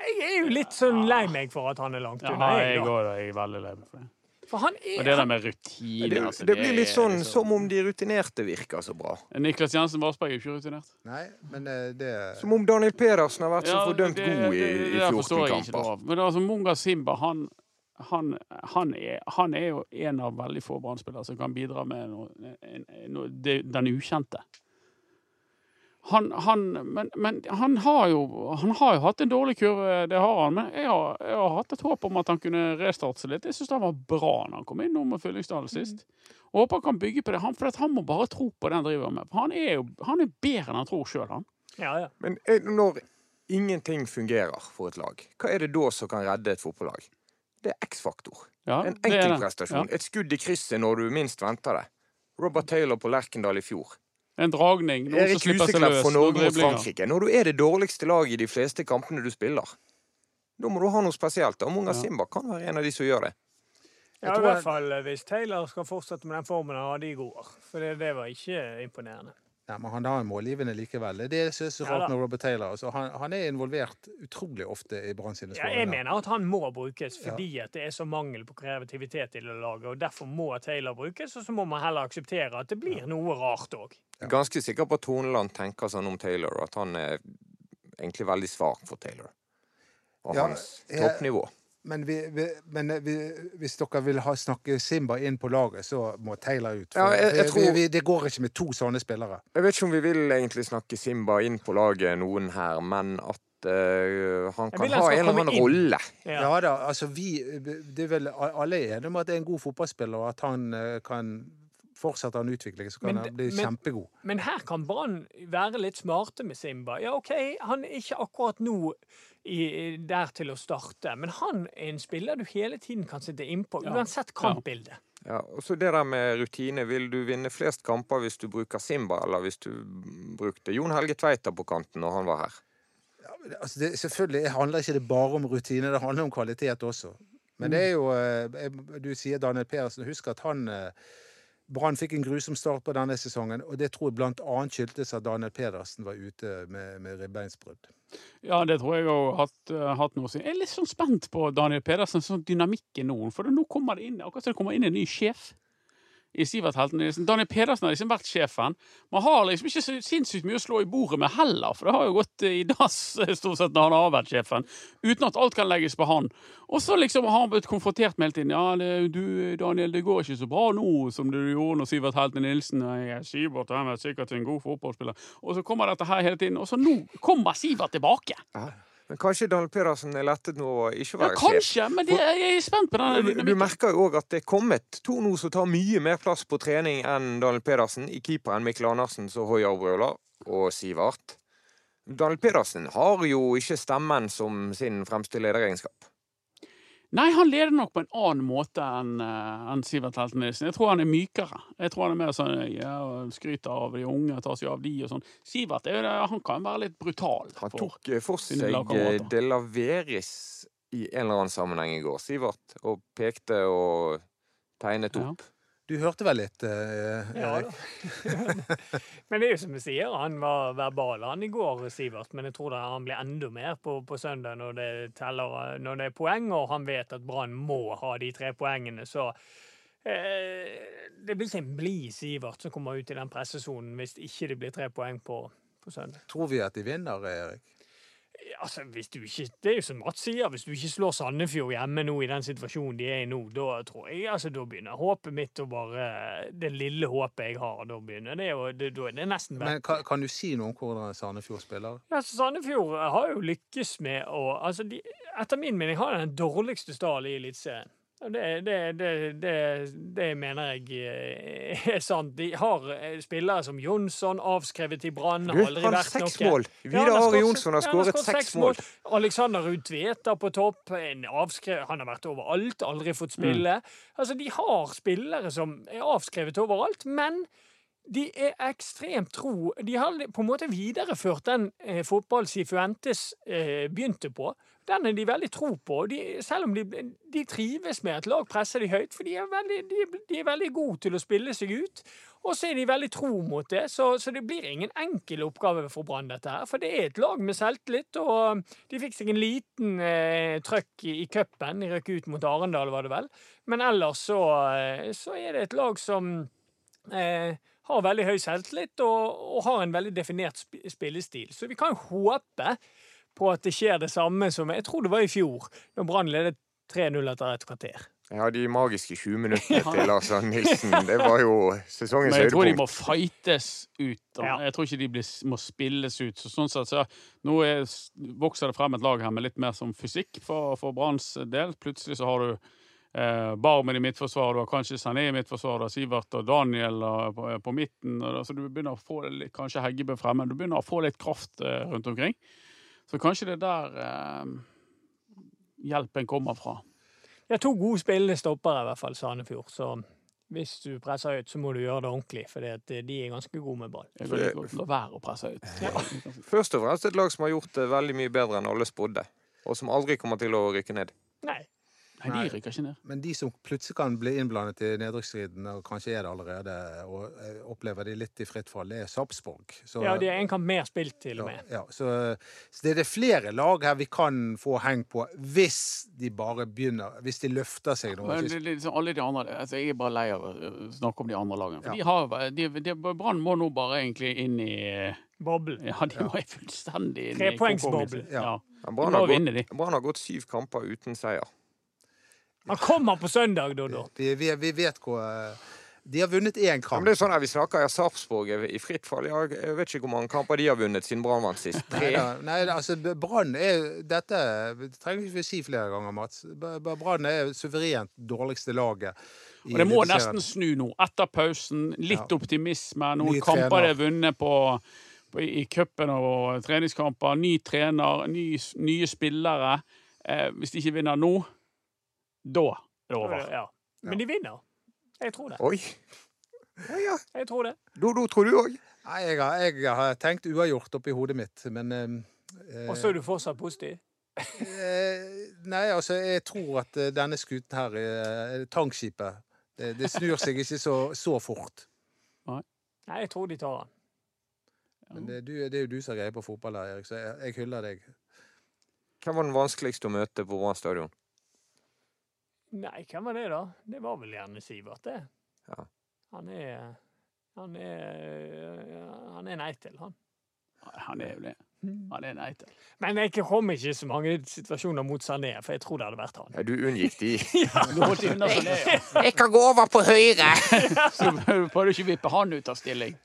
Jeg er jo litt sånn lei meg for at han er langt Ja, unna. jeg Jeg, går, jeg er veldig lei meg for det. For han Og er, det der med rutine Det, altså, det blir litt er sånn liksom- som om de rutinerte virker så bra. Niklas Jensen Varsberg er jo ikke rutinert. Nei, men det det Som om Daniel Pedersen har vært så fordømt det- god i, i 14 forstår jeg ikke kamper. Men altså, Munga Simba han, han, han, er, han er jo en av veldig få Brann-spillere som kan bidra med noe, noe, det, den ukjente. Han, han, men, men han, har jo, han har jo hatt en dårlig kurve, det har han. Men jeg har, jeg har hatt et håp om at han kunne restarte seg litt. Jeg syns han var bra når han kom inn nå med Fyllingsdalen sist. Og håper han kan bygge på det. Han, for at han må bare tro på det han driver med. Han er jo han er bedre enn han tror sjøl, han. ja, ja. Men når ingenting fungerer for et lag, hva er det da som kan redde et fotballag? Det er X-faktor. Ja, En enkeltprestasjon. Ja. Et skudd i krysset når du minst venter det. Robert Taylor på Lerkendal i fjor. En dragning. Noen som Erik slipper seg Huseklepp løs. for Norge mot. Frankrike. Når du er det dårligste laget i de fleste kampene du spiller, da må du ha noe spesielt. Og Munga Ja. Simba kan være en av de som gjør det. Ja, tror I hvert fall eh, hvis Taylor skal fortsette med den formen han hadde i går. For det, det var ikke imponerende. Nei, men han har en målgivende likevel. Det er det så rart ja, med Robert Taylor. Altså, han, han er involvert utrolig ofte i Brann sine Ja, jeg mener at han må brukes fordi at det er så mangel på kreativitet i det laget. og Derfor må Taylor brukes, og så må man heller akseptere at det blir noe rart òg. Ganske sikker på at Toneland tenker sånn om Taylor, og at han er egentlig veldig svak for Taylor. Og Ja, hans jeg- toppnivå. Men, vi, vi, men vi, hvis dere vil ha, snakke Simba inn på laget, så må Taylor ut. For, Ja, jeg- jeg tror- vi, det går ikke med to sånne spillere. Jeg vet ikke om vi vil egentlig snakke Simba inn på laget, noen her, men at uh, han kan ha en eller annen inn. rolle. Ja. Ja da, altså vi det er vel, Alle er enige om at det er en god fotballspiller, og at han uh, kan Fortsetter han utvikling, så kan Men han bli men- kjempegod. Men her kan Brann være litt smarte med Simba. Ja, OK, han er ikke akkurat nå i, der til å starte, men han er en spiller du hele tiden kan sitte innpå, Ja. uansett kampbilde. Ja, og så det der med rutine. Vil du vinne flest kamper hvis du bruker Simba, eller hvis du brukte Jon Helge Tveita på kanten når han var her? Altså det, selvfølgelig handler ikke det bare om rutine, det handler om kvalitet også. Men det er jo eh, Du sier Daniel Persen. Husk at han eh, Brann fikk en grusom start på denne sesongen, og det tror jeg annet skyldtes at Daniel Pedersen var ute med, med ribbeinsbrudd. Ja, det tror jeg òg har eh, hatt noe å si. Jeg er litt sånn spent på Daniel Pedersen, sånn i nå. For nå kommer det inn akkurat som det kommer inn en ny sjef i Sivert Helten Nilsen. Daniel Pedersen har liksom vært sjefen. Man har liksom ikke så sinnssykt mye å slå i bordet med heller, for det har jo gått eh, i dass stort sett når han har vært sjefen, uten at alt kan legges på han. Og så liksom har han blitt konfrontert med hele tiden. Ja, det, du Daniel, det går ikke så bra nå som det gjorde når Sivert Helten Nilsen Nei, Sivert han er sikkert en god fotballspiller. Og så kommer dette her hele tiden, og så nå kommer Sivert tilbake. Men kanskje Daniel Pedersen er lettet nå å ikke Ja, være sjef? kanskje, men det, jeg er spent på den Du, du merker jo òg at det er kommet to nå som tar mye mer plass på trening enn Daniel Pedersen. I keeperen Mikkel Andersen som Hoia brøler, og Sivert. Daniel Pedersen har jo ikke stemmen som sin fremste lederegenskap. Nei, han leder nok på en annen måte enn en Sivert Helten Nilsen. Jeg tror han er mykere. Jeg tror han er mer sånn ja, skryter av de unge, tar seg av de og sånn. Sivert er han kan være litt brutal. Han for- tok eh, for seg lagkamerater. eh, De La i en eller annen sammenheng i går, Sivert, og pekte og tegnet Ja. Du hørte vel litt, eh, Erik? Ja, men det er jo som du sier, han var verbal han i går, Sivert. Men jeg tror det, han blir enda mer på, på søndag når det, teller, når det er poeng, og han vet at Brann må ha de tre poengene. Så eh, det blir ikke en blid Sivert som kommer ut i den pressesonen hvis ikke det blir tre poeng på, på søndag. Tror vi at de vinner, Erik? Altså, ikke, det er jo som Mats sier, hvis du ikke slår Sandefjord hjemme nå i den situasjonen de er i nå, da tror jeg altså, da begynner håpet mitt å bare Det lille håpet jeg har, da begynner det å det, det, er nesten bedre. Men kan, kan du si noe om hvordan Sandefjord spiller? Ja, altså, Sandefjord har jo lykkes med å altså de, Etter min mening har de den dårligste stallen i Eliteserien. Det, det, det, det, mener jeg eh, er sant. De har eh, spillere som Jonsson, avskrevet i Brann. Har aldri vært noe. mål! Vidar Ari Jonsson har skåret seks mål. Alexander Ruud Tveta på topp. En avskrevet, han har vært overalt, aldri fått spille. Altså, De har spillere som er avskrevet overalt, men de er ekstremt tro. De har på en måte videreført den eh, fotball Sifuentes eh, begynte på. Den er de veldig tro på. De, selv om de, de trives med at lag presser de høyt, for de er, veldig, de, de er veldig gode til å spille seg ut. Og så er de veldig tro mot det, så, så det blir ingen enkel oppgave for Brann, dette her. For det er et lag med selvtillit, og de fikk seg en liten eh, trøkk i, i cupen. De røk ut mot Arendal, var det vel. Men ellers så, eh, så er det et lag som eh, har veldig høy selvtillit og, og har en veldig definert sp spillestil. Så vi kan håpe på at det skjer det samme som jeg tror det var i fjor, når Brann ledet 3-0 etter et kvarter. Ja, de magiske 20 minuttene til Lars Arne Nilsen. Det var jo sesongens høydepunkt. Men jeg tror de må fightes ut. Da. Ja. Jeg tror ikke de blir, må spilles ut. Så sånn sett, så nå er, vokser det frem et lag her med litt mer som fysikk for, for Branns del. Plutselig så har du eh, Barmen i midtforsvar, du har kanskje Sané i midtforsvar, du har Sivert og Daniel og, på, på midten. Og, så du begynner å få litt, kanskje Heggebø fremme. Du begynner å få litt kraft eh, rundt omkring. Så kanskje det er der eh, hjelpen kommer fra. Det er to gode spillende stoppere, i hvert fall Sandefjord. Så hvis du presser høyt, så må du gjøre det ordentlig, for de er ganske gode med ball. Jeg vil ikke la være å presse ut. Først og fremst et lag som har gjort det veldig mye bedre enn alle spådde. Og som aldri kommer til å rykke ned. Nei. Nei, de rykker ikke ned. Men de som plutselig kan bli innblandet i nedrykksstriden, og kanskje er det allerede, og eh, opplever de litt i fritt fall, det er Sarpsborg. Ja, de har en kamp mer spilt, til og med. ja, så, så det er det flere lag her vi kan få heng på, hvis de bare begynner Hvis de løfter seg nå. Men det, det, liksom alle de andre, altså jeg er bare lei av å snakke om de andre lagene. For Ja. de har, de, de, Brann må nå bare egentlig inn i Boble. Ja, de må fullstendig inn Trepoengsboble. Ja. Ja. Men Brann har, har gått syv kamper uten seier. Han kommer på søndag, Doddo. Vi, vi, vi vet hvor eh, De har vunnet én kamp. men det er sånn her, Vi snakker ja, Sarpsborg i fritt fall. Jeg vet ikke hvor mange kamper de har vunnet siden Brann vant sist. Tre. Nei, nei, altså Brann er Dette det trenger vi ikke si flere ganger, Mats. Brann er suverent dårligste laget. Og det må nesten snu nå. Etter pausen, litt Ja. optimisme. Noen Nye kamper trener. det er vunnet på, på, i cupen og treningskamper. Ny trener, ny, nye spillere. Eh, hvis de ikke vinner nå, da er det over. Ja. Men de vinner. Jeg tror det. Oi! Ja, ja. Jeg tror det. Dodo, tror du òg? Nei, jeg har, jeg har tenkt uavgjort oppi hodet mitt, men eh, Og så er du fortsatt positiv. eh, Nei, altså, jeg tror at eh, denne skuten her, eh, tankskipet, det, det snur seg ikke så, så fort. Nei, jeg tror de tar han. Men det, du, det er jo du som har greie på fotball her, Erik, så jeg, jeg hyller deg. Hvem var den vanskeligste å møte på Brann stadion? Nei, hvem var det, da? Det var vel gjerne Sivert, det. Ja. Han er Han er Han er nei til, han. Han er jo det. Han er nei til. Men jeg kom ikke i så mange situasjoner mot Sané, for jeg tror det hadde vært han. Ja, du unngikk de. Du holdt unna Sané, ja. Jeg kan gå over på høyre! Så prøvde du ikke å vippe han ut av stilling.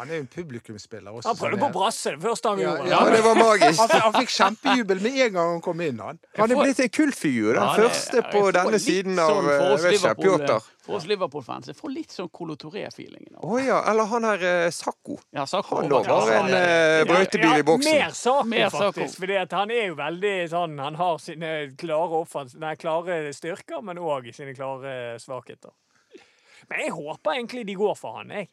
Han er jo en publikumsspiller også. Han prøvde på brasset brasse det første han Ja, gjorde. Ja, det var magisk. Han, han fikk kjempejubel med en gang han kom inn, han. Han er blitt en kultfigur. Den Ja, første jeg på denne siden sånn av eh, Pjotr. For oss Liverpool-fans. Jeg får litt sånn Colo Touré-feelingen. Å ja, eller han her eh, Sakko. Ja, Sakko Han òg var en eh, brøytebil i boksen. Mer Sakko, Mer faktisk. Fordi han er jo veldig sånn Han har sine klare, nei, klare styrker, men òg sine klare svakheter. Men jeg håper egentlig de går for han, jeg.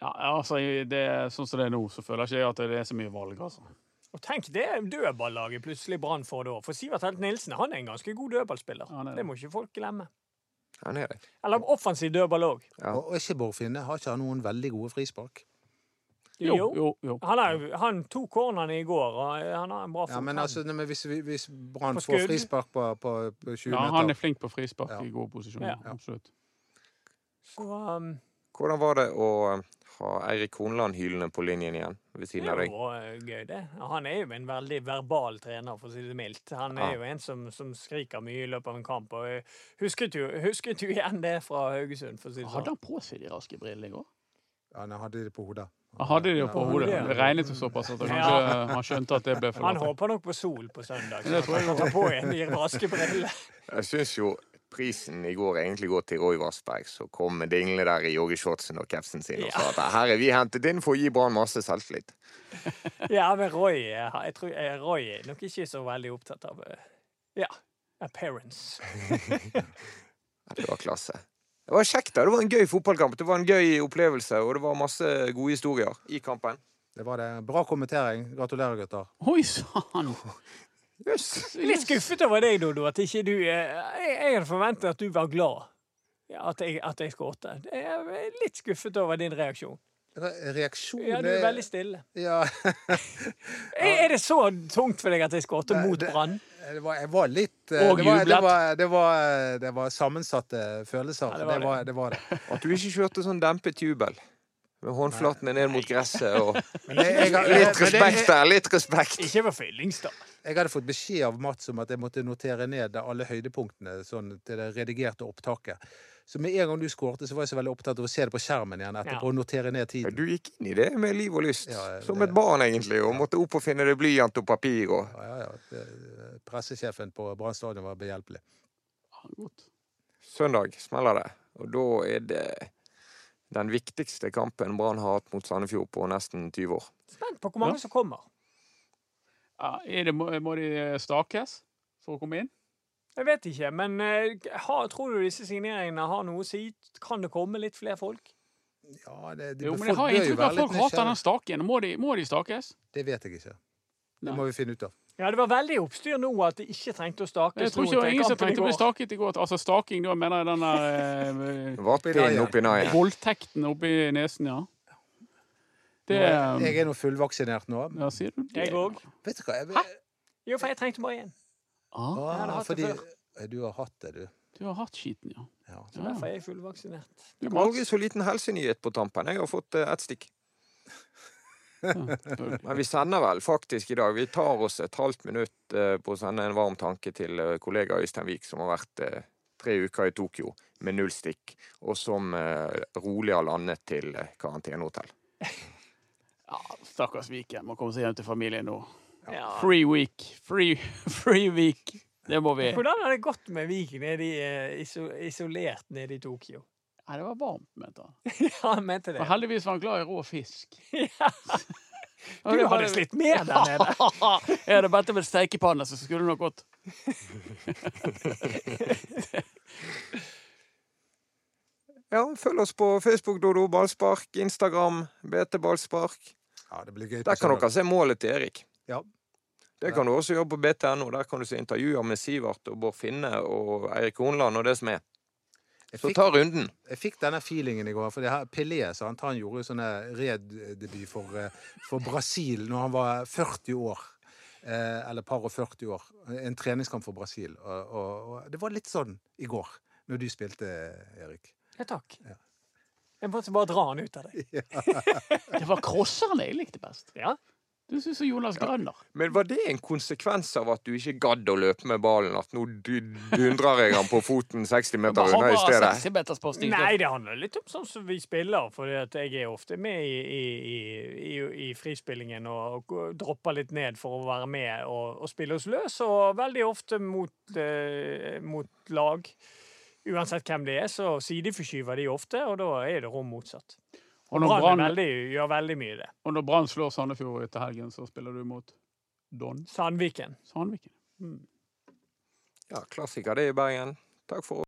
Ja, altså, det, sånn som det er nå, så føler jeg ikke at det er så mye valg, altså. Og tenk det dødballaget plutselig Brann får da. For Sivert Helt Nilsen han er en ganske god dødballspiller. Ja, det. det må ikke folk glemme. Han er det. Eller offensiv dødball òg. Ja. Og, og ikke Borfinne. Har ikke han noen veldig gode frispark? Jo, jo, jo. Han, er, han tok cornerne i går, og han har en bra Ja, men altså, men hvis, hvis Brann får frispark på, på, 20 meter Ja, han er flink på frispark Ja. i god posisjon. Ja. Absolutt. Så, um, Hvordan var det å eh, ha Eirik Hornland hylende på linjen igjen ved det siden av deg? jo eh, gøy, det. Han er jo en veldig verbal trener, for å si det mildt. Han er Ja. jo en som, som skriker mye i løpet av en kamp. Og jeg husket jo, husket jo igjen det fra Haugesund, for å si det Hadde sånn. han på seg de raske brillene i går? Ja, han hadde det på hodet. Han hadde det på hodet. det- regnet jo såpass at han Ja. kanskje han skjønte at det ble for Han håper nok på sol på søndag. Så tror han kan ta på igjen de raske brillene. Jeg syns jo prisen i går egentlig går til Roy Vassberg, som kom med dinglene der i joggeshortsen og capsen sin og sa at her er vi hentet inn for å gi Brann masse selvtillit. Ja, men Roy, eh, jeg tror, eh, Roy er nok ikke så veldig opptatt av eh, ja, appearance. Det var klasse. Det var kjekt, da. Det var en gøy fotballkamp. Det var en gøy opplevelse, og det var masse gode historier i kampen. Det var det. Bra kommentering. Gratulerer, gutter. Oi sann! Jøss! Litt skuffet over deg, Dodo, at ikke du eh, Jeg, jeg hadde forventet at du var glad. At jeg, at jeg skårte. Jeg er litt skuffet over din reaksjon. Reaksjon Ja, du er veldig stille. Ja, Er, er det så tungt for deg at jeg skårte mot Brann? det var, jeg var litt eh, Og det var, det, var, det, var, det var sammensatte følelser. Ja, det det, var var, det var det. At du ikke kjørte sånn dempet jubel. Med håndflatene ned mot gresset og jeg, jeg, jeg, Litt respekt der, litt respekt. Ikke vær feilings, da. jeg hadde fått beskjed av Mats om at jeg måtte notere ned alle høydepunktene sånn, til det redigerte opptaket. Så med en gang du skårte, så var jeg så veldig opptatt av å se det på skjermen igjen etterpå Ja. og notere ned Ja, tiden. Du gikk inn i det med liv og lyst. Ja, Som et barn, egentlig. Og måtte opp og finne det blyant og papir og Ja, ja, ja. Det- Pressesjefen på Brann stadion var behjelpelig. Godt. Søndag smeller det. Og da er det den viktigste kampen Brann har hatt mot Sandefjord på nesten 20 år. Spent på hvor mange Ja. som kommer. Ja, er det, må, de stakes for å komme inn? Jeg vet ikke, men eh, har, tror du disse signeringene har noe å si? Kan det komme litt flere folk? Ja, det, de, Jo, men jeg har inntrykk av at folk hater den staken. Må de, må de stakes? Det vet jeg ikke. Det Nei. må vi finne ut av. Ja, det var veldig oppstyr nå at de ikke trengte å stakes Jeg tror ikke det var ingen som trengte å bli staket i går. Altså staking, da mener jeg den der eh, voldtekten oppi nesen, ja. Det Jeg er nå fullvaksinert nå. Ja, sier du det? Jeg òg. Vet du hva? Jeg, Hæ? Jo, for jeg trengte bare én. Ah, det fordi før. du har hatt det, du. du har hatt skiten, ja. Ja. Så derfor er jeg fullvaksinert. Du, Aldri så liten helsenyhet på tampen. Jeg har fått eh, ett stikk. Men vi sender vel faktisk i dag. Vi tar oss et halvt minutt eh, på å sende en varm tanke til eh, kollega Øystein Wiik, som har vært eh, tre uker i Tokyo med null stikk, og som rolig har landet til eh, karantenehotell. ja, stakkars Viken. Må komme seg hjem til familien nå. Ja. Free week. Free, free week. Det må vi. Hvordan har det gått med Viking isolert nede i Tokyo? Nei, det var varmt, mente han. Ja, han mente det. Og heldigvis var han glad i rå fisk. Du hadde slitt med der nede. Jeg hadde bedt om en steikepanne, så skulle det nok gått. Ja, følg oss på Facebook, Dodo Ballspark, Instagram, BT Ballspark. ja, det blir gøy. Der kan dere se målet til Erik. Ja. Det kan du også gjøre på BTNO. Der kan du se intervjuer med Sivert og Bård Finne og Eirik Hornland og det som er. Jeg Så fikk, ta runden. jeg fikk denne feelingen i går. For det her, Pelé sant, han gjorde jo sånne reddebut for, eh, for Brasil når han var 40 år. Eh, eller par og 40 år. En treningskamp for Brasil. Og, og, og det var litt sånn i går, når du spilte, Erik. Ja, takk. Ja. Jeg måtte bare dra han ut av deg. Det var crosserne jeg likte best. Ja. Du syns Jonas Grønner. Men var det en konsekvens av at du ikke gadd å løpe med ballen? At nå dundrer jeg han på foten 60 meter unna i stedet? 60 meters posting. Nei, det handler litt om sånn som vi spiller. For jeg er ofte med i, i, i, i, i frispillingen og, og dropper litt ned for å være med og, og spille oss løs. Og veldig ofte mot, eh, mot lag. Uansett hvem det er, så sideforskyver de ofte, og da er det rom motsatt. Og når Brann veldig, gjør veldig mye det. og når Brann slår Sandefjord etter helgen, så spiller du mot Don Sandviken. Sandviken. Mm. Ja, klassiker det i Bergen. Takk for